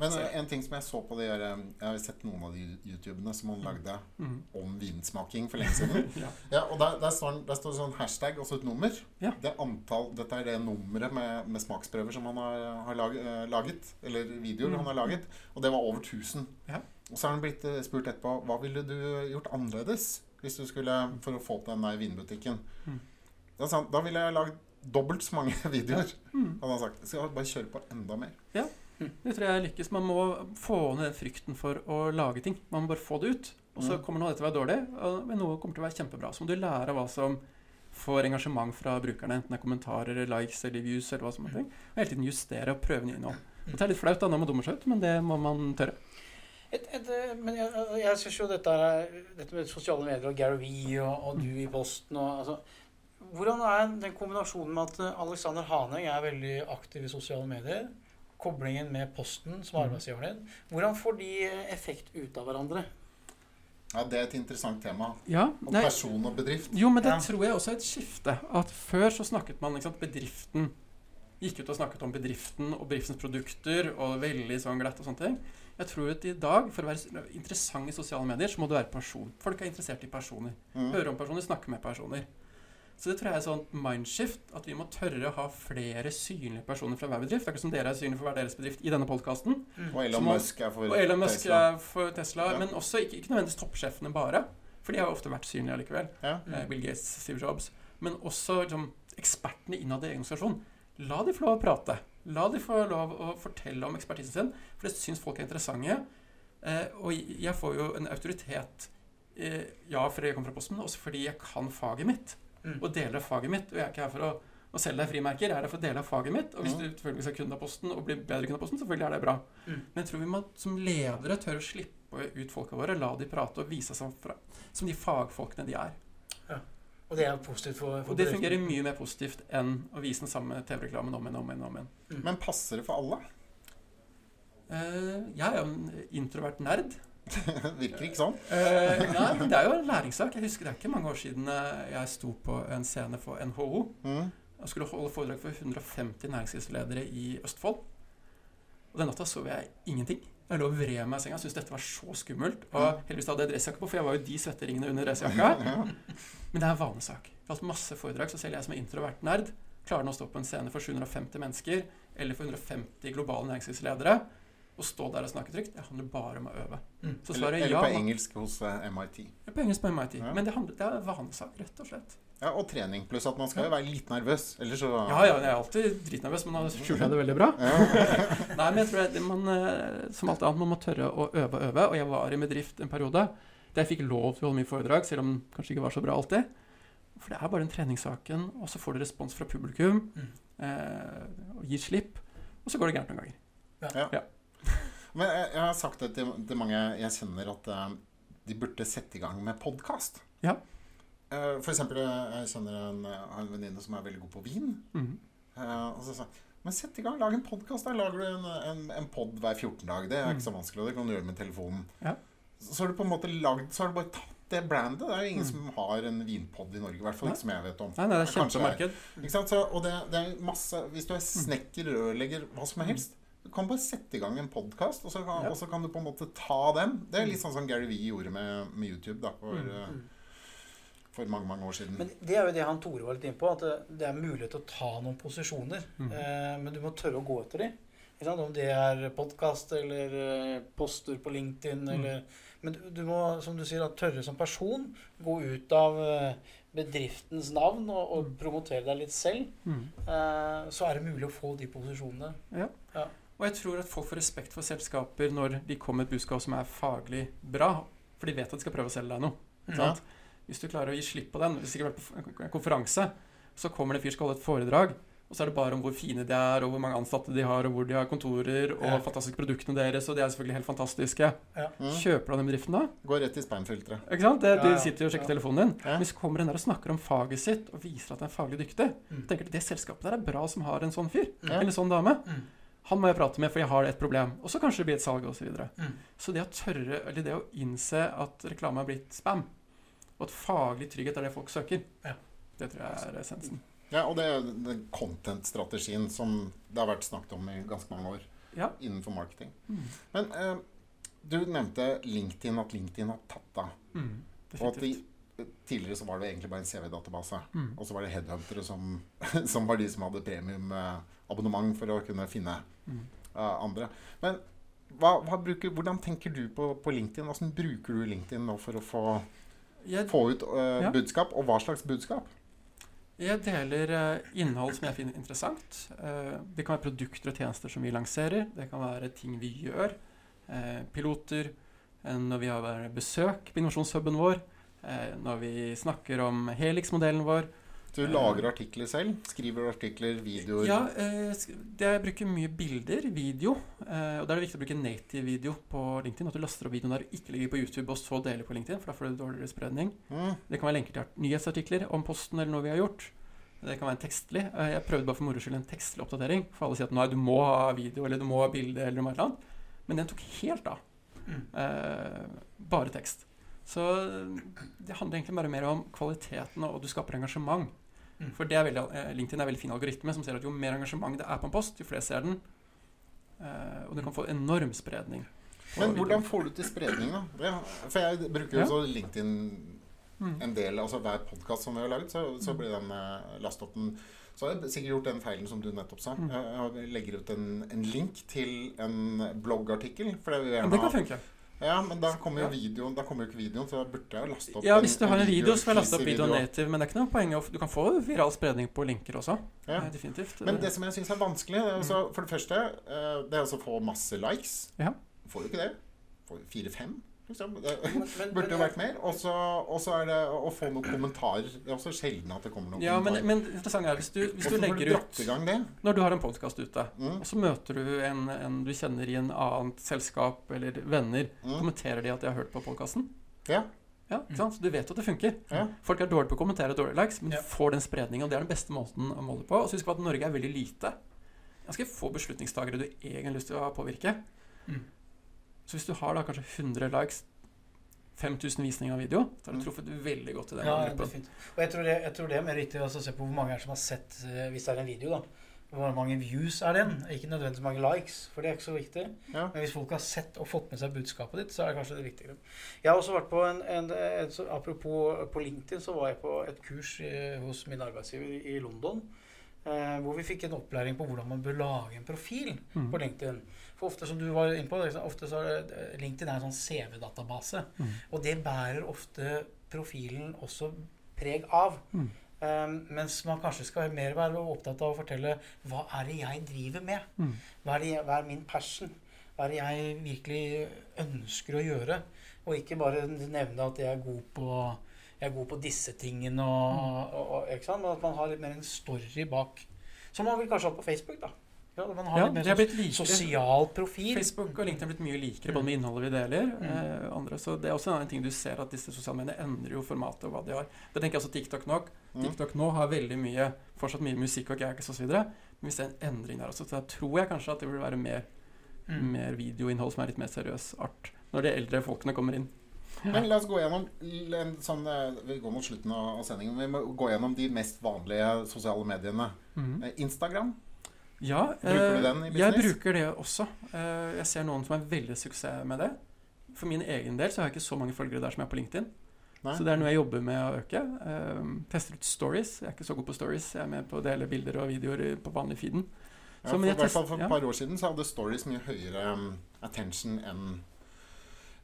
Men en ting som jeg så på det eh, Jeg har sett noen av de YouTubene som han lagde Mm. om vinsmaking for lenge siden. Ja. Ja, og der, der, står, der står sånn hashtag og så et nummer. Ja. Det antall, dette er det nummeret med, med smaksprøver som han har, har lag, eh, laget. Eller videoer Mm. han har laget. Og det var over 1000. Ja. Og så har han blitt eh, spurt etterpå hva ville du gjort annerledes hvis du skulle for å få til den der vinbutikken. Mm. Da, han, da ville jeg lagd dobbelt så mange videoer. Mm. Han har sagt. Så jeg bare kjøre på enda mer. Det tror jeg lykkes. Man må få ned frykten for å lage ting. Man må bare få det ut. Og så Mm. kommer noe av dette til å være dårlig, men noe kommer til å være kjempebra. Så må du lære hva som får engasjement fra brukerne, enten det er kommentarer, likes eller views, eller hva som helst. Og hele tiden justere og prøve nye innhold. Og Det er litt flaut da når man dummer seg ut, men det må man tørre. Et, et, men jeg, jeg syns jo dette, er, dette med sosiale medier og Gary Vee og, og du i Boston og altså, Hvordan er den kombinasjonen med at Alexander Haneng er veldig aktiv i sosiale medier? Koblingen med Posten som Mm. arbeidsgiveren din. Hvordan får de eh, effekt ut av hverandre? Ja, Det er et interessant tema. Ja, Om nei, person og bedrift. Jo, men det Ja. tror jeg også er et skifte. At før så snakket man ikke sant, Bedriften gikk ut og snakket om bedriften og bedriftens produkter og veldig sånn glatt og sånne ting. Jeg tror at i dag, for å være interessant i sosiale medier, så må du være person. Folk er interessert i personer. Mm. Høre om personer, snakke med personer. Så det tror jeg er sånn mindshift, at vi må tørre å ha flere synlige personer fra hver bedrift. Akkurat som dere er synlige for hver deres bedrift i denne podkasten. Og Elon Musk er for Og Elon Musk Tesla. er for Tesla, Ja. men også ikke, ikke nødvendigvis toppsjefene bare. For de har jo ofte vært synlige allikevel. Ja. Mm. Bill Gates, Steve Jobs. Men også liksom, ekspertene innad i egen organisasjon. La de få lov å prate. La de få lov å fortelle om ekspertisen sin, for det syns folk er interessante. Eh, og jeg får jo en autoritet, eh, ja, fordi jeg kommer fra Posten, men også fordi jeg kan faget mitt. Mm. Og deler av faget mitt. Og jeg er ikke her for å, å selge deg frimerker, jeg er her for å dele faget mitt. Og hvis Mm. du selvfølgelig skal kunne Posten og bli bedre kunde av Posten, selvfølgelig er det bra. Mm. Men jeg tror vi må som ledere tørre å slippe ut folka våre, la de prate og vise seg fra, som de fagfolkene de er. Og det er positivt for, for Og det fungerer mye mer positivt enn å vise den samme TV-reklamen om igjen om igjen. om igjen. Men passer det for alle? Uh, jeg er jo en introvert nerd. Virker ikke sånn. uh, nei, men det er jo en læringssak. Jeg husker Det er ikke mange år siden eh, jeg sto på en scene for NHO. Mm. Jeg skulle holde foredrag for 150 næringslivsledere i Østfold. Og den natta sov jeg ingenting. Jeg lå og vred meg i senga. Syntes dette var så skummelt. Og heldigvis hadde jeg dressjakke på, for jeg var jo de svetteringene under dressjakka. Men det er en vanesak. Jeg har hatt masse foredrag, så selv jeg som er introvert nerd klarer nå å stå på en scene for 750 mennesker eller for 150 globale næringslivsledere og stå der og snakke trygt. Det handler bare om å øve. Mm. Så Eller, svaret er eller ja. på engelsk hos MIT. MIT. På engelsk på MIT. Ja. Men det, handler, det er vanesak, rett og slett. Ja, Og trening. Pluss at man skal jo være litt nervøs. Ellers så Ja, ja, jeg er alltid dritnervøs, men nå skjuler jeg det veldig bra. Nei, men jeg tror det, man, eh, som alt annet, man må tørre å øve og øve. Og jeg var i bedrift en periode der jeg fikk lov til å holde mye foredrag, selv om det kanskje ikke var så bra alltid. For det er bare den treningssaken, og så får du respons fra publikum, Mm. eh, og gir slipp, og så går det gærent noen ganger. Men jeg, jeg har sagt det til, til mange jeg kjenner, at uh, de burde sette i gang med podkast. Ja. for eksempel, eh, jeg kjenner en, en venninne som er veldig god på vin. Mm. Uh, og så sa men sett i gang, lag en podkast. Lager du en, en, en pod hver 14 dag. Det er ikke så vanskelig, og det kan du gjøre med telefonen. Ja. Så, så har du på en måte lagd Så har du bare tatt det brandet. Det er jo ingen Mm. som har en vinpod i Norge, i hvert fall ikke som jeg vet om. Nei, nei, det er kjempemarked. Ikke sant? Så, og det, det er masse Hvis du er snekker, rørlegger, hva som helst Du kan bare sette i gang en podkast, og, Ja. og så kan du på en måte ta den. Det er litt sånn som Gary Vee gjorde med, med YouTube. Da, for, Mm. Mm. for mange mange år siden. Men det er jo det han Tore var litt inne på, at det, er mulighet til å ta noen posisjoner. Mm. Eh, men du må tørre å gå etter dem. Om det er podkast eller eh, poster på LinkedIn Mm. eller Men du, du må, som du sier, tørre som person gå ut av eh, bedriftens navn og, og promotere deg litt selv. Mm. Eh, så er det mulig å få de posisjonene. Og jeg tror at folk får respekt for selskaper når de kommer med et budskap som er faglig bra. For de vet at de skal prøve å selge deg noe. ikke Ja. Hvis du klarer å gi slipp på den Hvis du ikke har vært på en konferanse, så kommer det en fyr som skal holde et foredrag. Og så er det bare om hvor fine de er, og hvor mange ansatte de har, og hvor de har kontorer, og Ja. fantastiske produktene deres, og de er selvfølgelig helt fantastiske. Mm. Kjøper du den bedriften da? Går rett i spamfilteret. Ikke sant? Det, Ja, du ja. sitter jo og sjekker Ja. telefonen din. Ja. Hvis så kommer den der og snakker om faget sitt, og viser at den er faglig dyktig, Mm. tenker du det selskapet der er bra som har en sånn fyr, Ja. eller sånn dame. Mm. Han må jeg prate med, for jeg har et problem. Og så kanskje det blir et salg, osv. Så, videre. Mm. så det å tørre, eller det å innse at reklame er blitt spam, og at faglig trygghet er det folk søker, Ja. det tror jeg er essensen. Ja, og det er den content-strategien som det har vært snakket om i ganske mange år Ja. innenfor marketing. Mm. Men eh, du nevnte LinkedIn, at LinkedIn har tatt av. Mm. Og at de, tidligere så var det egentlig bare en CV-database. Mm. Og så var det headhuntere som, som var de som hadde premiumabonnement for å kunne finne Mm. andre. Men hva, hva bruker, hvordan tenker du på, på LinkedIn? Hvordan bruker du LinkedIn nå for å få, Jeg, få ut uh, Ja. budskap? Og hva slags budskap? jeg deler uh, innhold som jeg finner interessant. Uh, det kan være produkter og tjenester som vi lanserer. Det kan være ting vi gjør. Piloter. når vi har besøk på innovasjonshuben vår. når vi snakker om Helix-modellen vår. Du lager artikler selv? Skriver artikler, videoer? Ja, eh, det jeg bruker mye bilder, video. Eh, og da er det viktig å bruke native video på LinkedIn. At du laster opp videoen der og ikke ligger på YouTube og så deler på LinkedIn. For da får du dårligere spredning. Mm. Det kan være lenker til nyhetsartikler om posten eller noe vi har gjort. Det kan være en tekstlig. Eh, Jeg prøvde bare for moro skyld en tekstlig oppdatering. For alle sier at nei, du må ha video eller du må ha bilde eller noe annet. Men den tok helt av. Mm. Eh, bare tekst. Så det handler egentlig bare mer om kvaliteten, og du skaper engasjement. Mm. For det er veldig, eh, LinkedIn er en veldig fin algoritme som ser at jo mer engasjement det er på en post, jo flere ser den. Eh, og du kan få enorm spredning. Men hvordan får du til spredning, da? For jeg bruker jo også LinkedIn Mm. en del Altså hver podkast som vi har laget, så, så blir den eh, lastet opp den Så har jeg sikkert gjort den feilen som du nettopp sa. Mm. Jeg, legger ut en, en link til en bloggartikkel. For det vil gjerne det kan ha. Ja, men da kommer jo videoen Da kommer jo ikke videoen, så da burde jeg jo laste opp Ja, hvis du har en video, så får jeg laste opp videoen video. native. Men det er ikke noe poeng Du kan få viral spredning på linker også. Ja. Eh, Definitivt. Men det som jeg syns er vanskelig, det er også, for det første eh, Det er altså å få masse likes. Ja. Får jo ikke det. Får fire-fem, liksom. Det Men- men- burde jo vært mer. Og så er det å få noen kommentarer. Det er også sjelden at det kommer noen Ja, kommentarer. men men interessant er hvis du, hvis du legger ut? Når du har en podkast ute, Mm. og så møter du en, en du kjenner i en annet selskap eller venner, Mm. kommenterer de at de har hørt på podkasten? Ja. Ja, ikke sant? Så du vet at det funker. Ja. Folk er dårlige på å kommentere dårlige likes, men Ja. du får den spredningen, og det er den beste måten å måle på. Og så husk på at Norge er veldig lite. Ganske få beslutningstagere du egentlig har lyst til å påvirke. Mm. Så hvis du har da kanskje 100 likes, 5000 visninger av video, så har du Mm. truffet veldig godt i den Ja, gruppen. Og jeg tror, det, jeg tror det er mer riktig å se på hvor mange er som har sett eh, Hvis det er en video, da. Hvor mange views er den? Ikke nødvendigvis mange likes, for det er ikke så viktig. Ja. Men hvis folk har sett og fått med seg budskapet ditt, så er det kanskje det viktigere. Jeg har også vært på en, en, en så, Apropos på LinkedIn, så var jeg på et kurs i, hos min arbeidsgiver i, i London. Eh, hvor vi fikk en opplæring på hvordan man bør lage en profil Mm. på LinkedIn. For ofte som du var inne på, liksom, ofte så er det, LinkedIn er en sånn CV-database. Mm. Og det bærer ofte profilen også preg av. Mm. Um, mens man kanskje skal mer være opptatt av å fortelle hva er det jeg driver med? Mm. Hva er, det, hva er min passion? Hva er det jeg virkelig ønsker å gjøre? Og ikke bare nevne at jeg er god på, jeg er god på disse tingene. Og, og, og, ikke sant? Men at man har litt mer en story bak. Som man vil kanskje ha på Facebook. da. Ja, man har Ja, litt mer er sånn blitt likere. sosial profil. Facebook og LinkedIn er blitt mye likere både med innholdet vi deler. Mm. Eh, andre, så det er også en annen ting du ser at disse sosiale mediene endrer jo formatet og hva de har. Det tenker jeg også TikTok nok. Mm. TikTok nå har veldig mye, fortsatt mye musikk og gags osv. Men vi ser en endring der også. Så der tror jeg kanskje at det vil være mer, Mm. mer videoinnhold som er litt mer seriøs art. Når de eldre folkene kommer inn. Men la oss gå gjennom en sånn eh, Vi går mot slutten av av sendingen. Vi må gå gjennom de mest vanlige sosiale mediene. Mm. Instagram. Ja, Bruker du eh, den i jeg bruker det også. Eh, jeg ser noen som har veldig suksess med det. For min egen del så har jeg ikke så mange følgere der som jeg er på LinkedIn. Nei. Så det er noe jeg jobber med å øke. Um, tester ut stories. Jeg er ikke så god på stories. Jeg er med på å dele bilder og videoer på vanlig feeden. Ja, for, I hvert fall for et ja. par år siden så hadde Stories mye høyere um, attention enn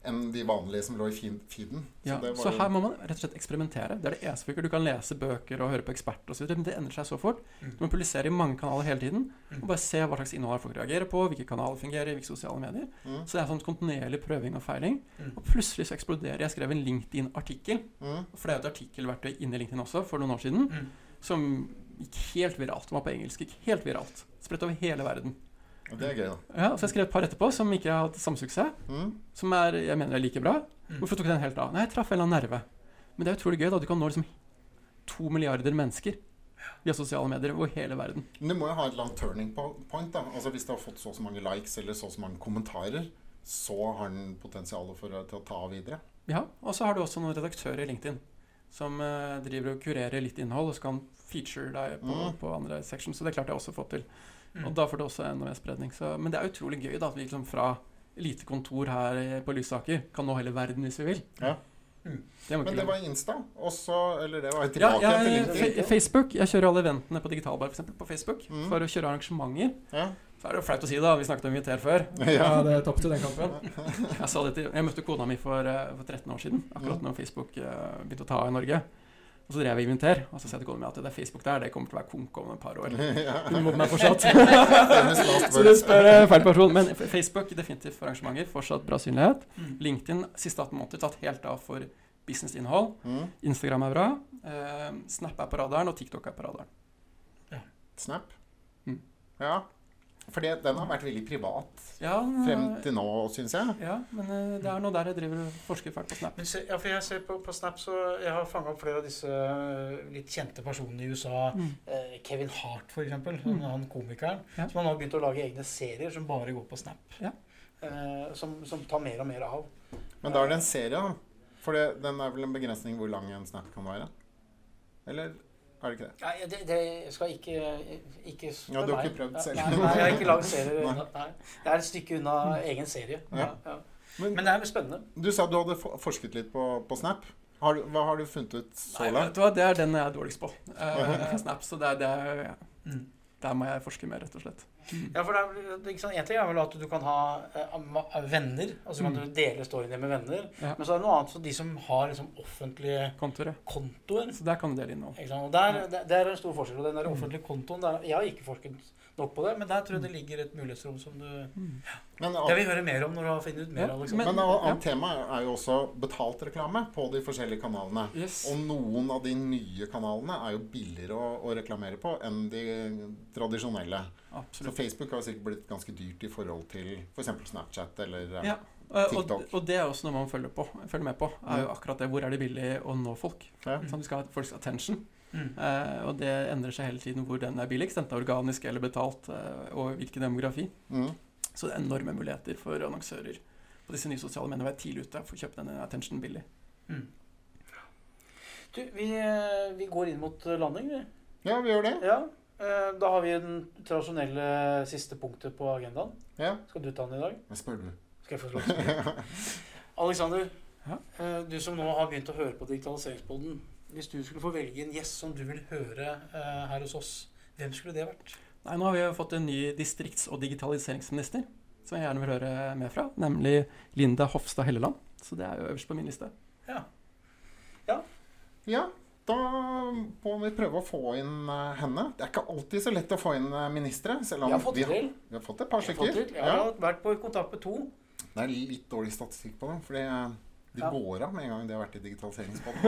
enn de vanlige som lå i feed- feeden. Ja, det så var jo- her må man rett og slett eksperimentere. Det er det eneste. Du kan lese bøker og høre på eksperter osv., men det endrer seg så fort. Mm. Du må publisere i mange kanaler hele tiden Mm. og bare se hva slags innhold folk reagerer på, hvilke kanaler fungerer, hvilke sosiale medier. Mm, Så det er sånn kontinuerlig prøving og feiling. Mm. Og plutselig så eksploderer Jeg skrev en LinkedIn-artikkel, mm, for det er jo et artikkelverktøy inni LinkedIn også, for noen år siden, Mm. som gikk helt viralt. Den var på engelsk. Gikk helt viralt. Spredt over hele verden. Det er gøy, da. Ja, så jeg skrev et par etterpå som ikke har hatt samme suksess. Mm, Som er, jeg mener er like bra. Mm. Hvorfor tok den helt av? Nei, jeg traff en eller annen nerve. Men det er utrolig gøy. da Du kan nå liksom to milliarder mennesker via sosiale medier over hele verden. Men det må jo ha et eller annet turning point. da. Altså Hvis det har fått så og så mange likes eller så og så mange kommentarer, så har den potensial for til å ta av videre. Ja, Og så har du også noen redaktører i LinkedIn som eh, driver og kurerer litt innhold, og så kan feature deg på, Mm. på andre sections. Så det klarte jeg også å få til. Mm. Og da får du også enda mer spredning. Så, men det er utrolig gøy da, at vi liksom fra lite kontor her på Lysaker kan nå hele verden hvis vi vil. Ja. Mm. Det Men det var Insta, også, Eller det var Ja, tilbake jeg, til LinkedIn. Facebook. Jeg kjører alle eventene på Digitalbar for eksempel, på Facebook Mm. for å kjøre arrangementer. Ja. Så er det jo flaut å si, da. Vi snakket om inviter før. Ja. det tapte den kampen. Jeg, sa det til, jeg møtte kona mi for, eh, for 13 år siden, akkurat Mm. når Facebook eh, begynte å ta av i Norge. Og så drev jeg Inventer, og så sa jeg til kona mi at det er Facebook der, det kommer til å være konk om et par år. Hun mobber meg fortsatt. Så du spør eh, feil person. Men Facebook definitivt for arrangementer. Fortsatt bra synlighet. Mm. LinkedIn siste 18 måneder tatt helt av for businessinnhold. Mm. Instagram er bra. Eh, Snap er på radaren, og TikTok er på radaren. Snap. Mm. Ja. For den har vært veldig privat Ja, men, frem til nå, syns jeg. ja, men eh, det er noe der jeg driver og forsker fælt på Snap. Men se, ja, for jeg ser på, på Snap, så jeg har fanga opp flere av disse eh, litt kjente personene i USA. Mm. Eh, Kevin Hart, for eksempel. Mm. Han, han komikeren. Ja. Som han har begynt å lage egne serier som bare går på Snap. Ja. Eh, som, som tar mer og mer av. Men da er det en serie, da. For det, den er vel en begrensning hvor lang en snap kan være? Eller er det ikke det? Nei, det, det skal ikke, ikke Ja, du har ikke prøvd selv. Nei, nei, jeg har ikke lagd serier. Nei. Nei. Det er et stykke unna egen serie. Ja. Ja. Men, Men det er spennende. du sa du hadde forsket litt på, på Snap. Har, du- hva har du funnet ut så Nei, vet langt? du hva, det er den jeg er dårligst på. Uh, Snap, så det er, det er, ja. Mm. Der må jeg forske mer, rett og slett. Ja, for det er, det er ikke sant? En ting er vel at du kan ha eh, venner, og så kan Mm. du dele storyene med venner. Ja. Men så er det noe annet for de som har liksom offentlige kontoer. kontoer. Så der kan du dele sant? Og der, det, det er en stor forskjell. Og den der offentlige kontoen der, Jeg har ikke forsket nok på det, men der tror jeg det ligger et mulighetsrom som du Men, Det vil vi høre mer om når du har funnet ut mer. Ja, liksom. men men- et annet tema er jo også betalt reklame på de forskjellige kanalene. Yes. Og noen av de nye kanalene er jo billigere å, å reklamere på enn de tradisjonelle. Så Facebook har sikkert blitt ganske dyrt i forhold til f.eks. Snapchat eller eh, Ja. Og, TikTok. og det er også noe man følger, på, følger med på. er jo akkurat det. Hvor er det billig å nå folk? Ja. Sånn, vi skal ha folks attention. Mm. Eh, og det endrer seg hele tiden hvor den er billigst, enten organisk eller betalt, uh, og hvilken demografi. Mm. Så det er enorme muligheter for annonsører på disse nye sosiale mediene å være tidlig ute for å kjøpe denne attention billig. Mm. Du, vi, eh, vi går inn mot landing, vi. ja, vi gjør det. Ja. eh, Da har vi den tradisjonelle siste punktet på agendaen. Ja. Skal du ta den i dag? Jeg spør du. Skal jeg få lov til det? Alexander, Ja. eh, du som nå har begynt å høre på Digitaliseringspodden. Hvis du skulle få velge en gjest som du vil høre eh, her hos oss, hvem skulle det vært? Nei, Nå har vi jo fått en ny distrikts- og digitaliseringsminister som jeg gjerne vil høre mer fra, nemlig Linda Hofstad Helleland. Så det er jo øverst på min liste. Ja. Ja, ja. da må vi prøve å få inn eh, henne. Det er ikke alltid så lett å få inn eh, ministre. Selv om Vi har fått det vi, til. vi har fått et par Jeg stykker. til. Jeg har vært på kontakt med to. Det er litt dårlig statistikk på det. for de går av med en gang de har vært i digitaliseringsbåten.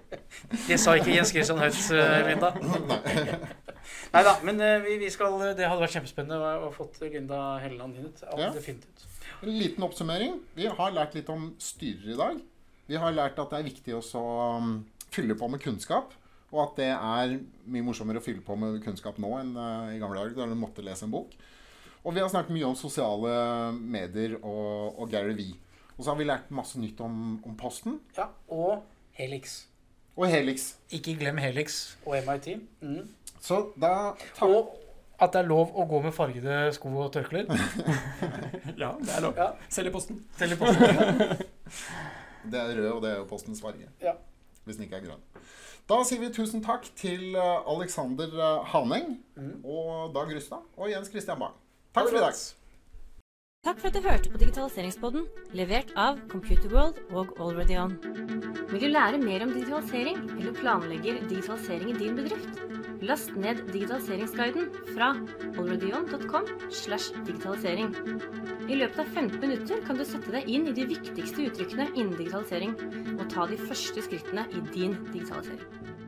Det sa ikke Jens Christian Høyt, eh, Linda. Nei da, men eh, vi, vi skal, det hadde vært kjempespennende å, å fått Linda Helleland inn hit. Ja, ut. En liten oppsummering. Vi har lært litt om styrer i dag. Vi har lært at det er viktig å um, fylle på med kunnskap. Og at det er mye morsommere å fylle på med kunnskap nå enn eh, i gamle dager, da du måtte lese en bok. Og vi har snakket mye om sosiale medier og, og Gary Vee. Og så har vi lært masse nytt om, om Posten Ja, og Helix. og Helix. Ikke glem Helix og MIT. Mm. Så da. Og at det er lov å gå med fargede sko og tørklær. Ja, det er lov. Ja, Selv i posten. telefonen. Det er rød, og det er jo postens farge. Ja. Hvis den ikke er grønn. Da sier vi tusen takk til eh, Alexander Haneng mm. og Dag Rustad og Jens Christian Bang. Takk for i dag. Takk for at du hørte på Digitaliseringspodden, levert av Computerworld og AlreadyOn. Vil du lære mer om digitalisering, eller planlegger digitalisering i din bedrift? Last ned digitaliseringsguiden fra alreadyon.com digitalisering. I løpet av 15 minutter kan du sette deg inn i de viktigste uttrykkene innen digitalisering, og ta de første skrittene i din digitalisering.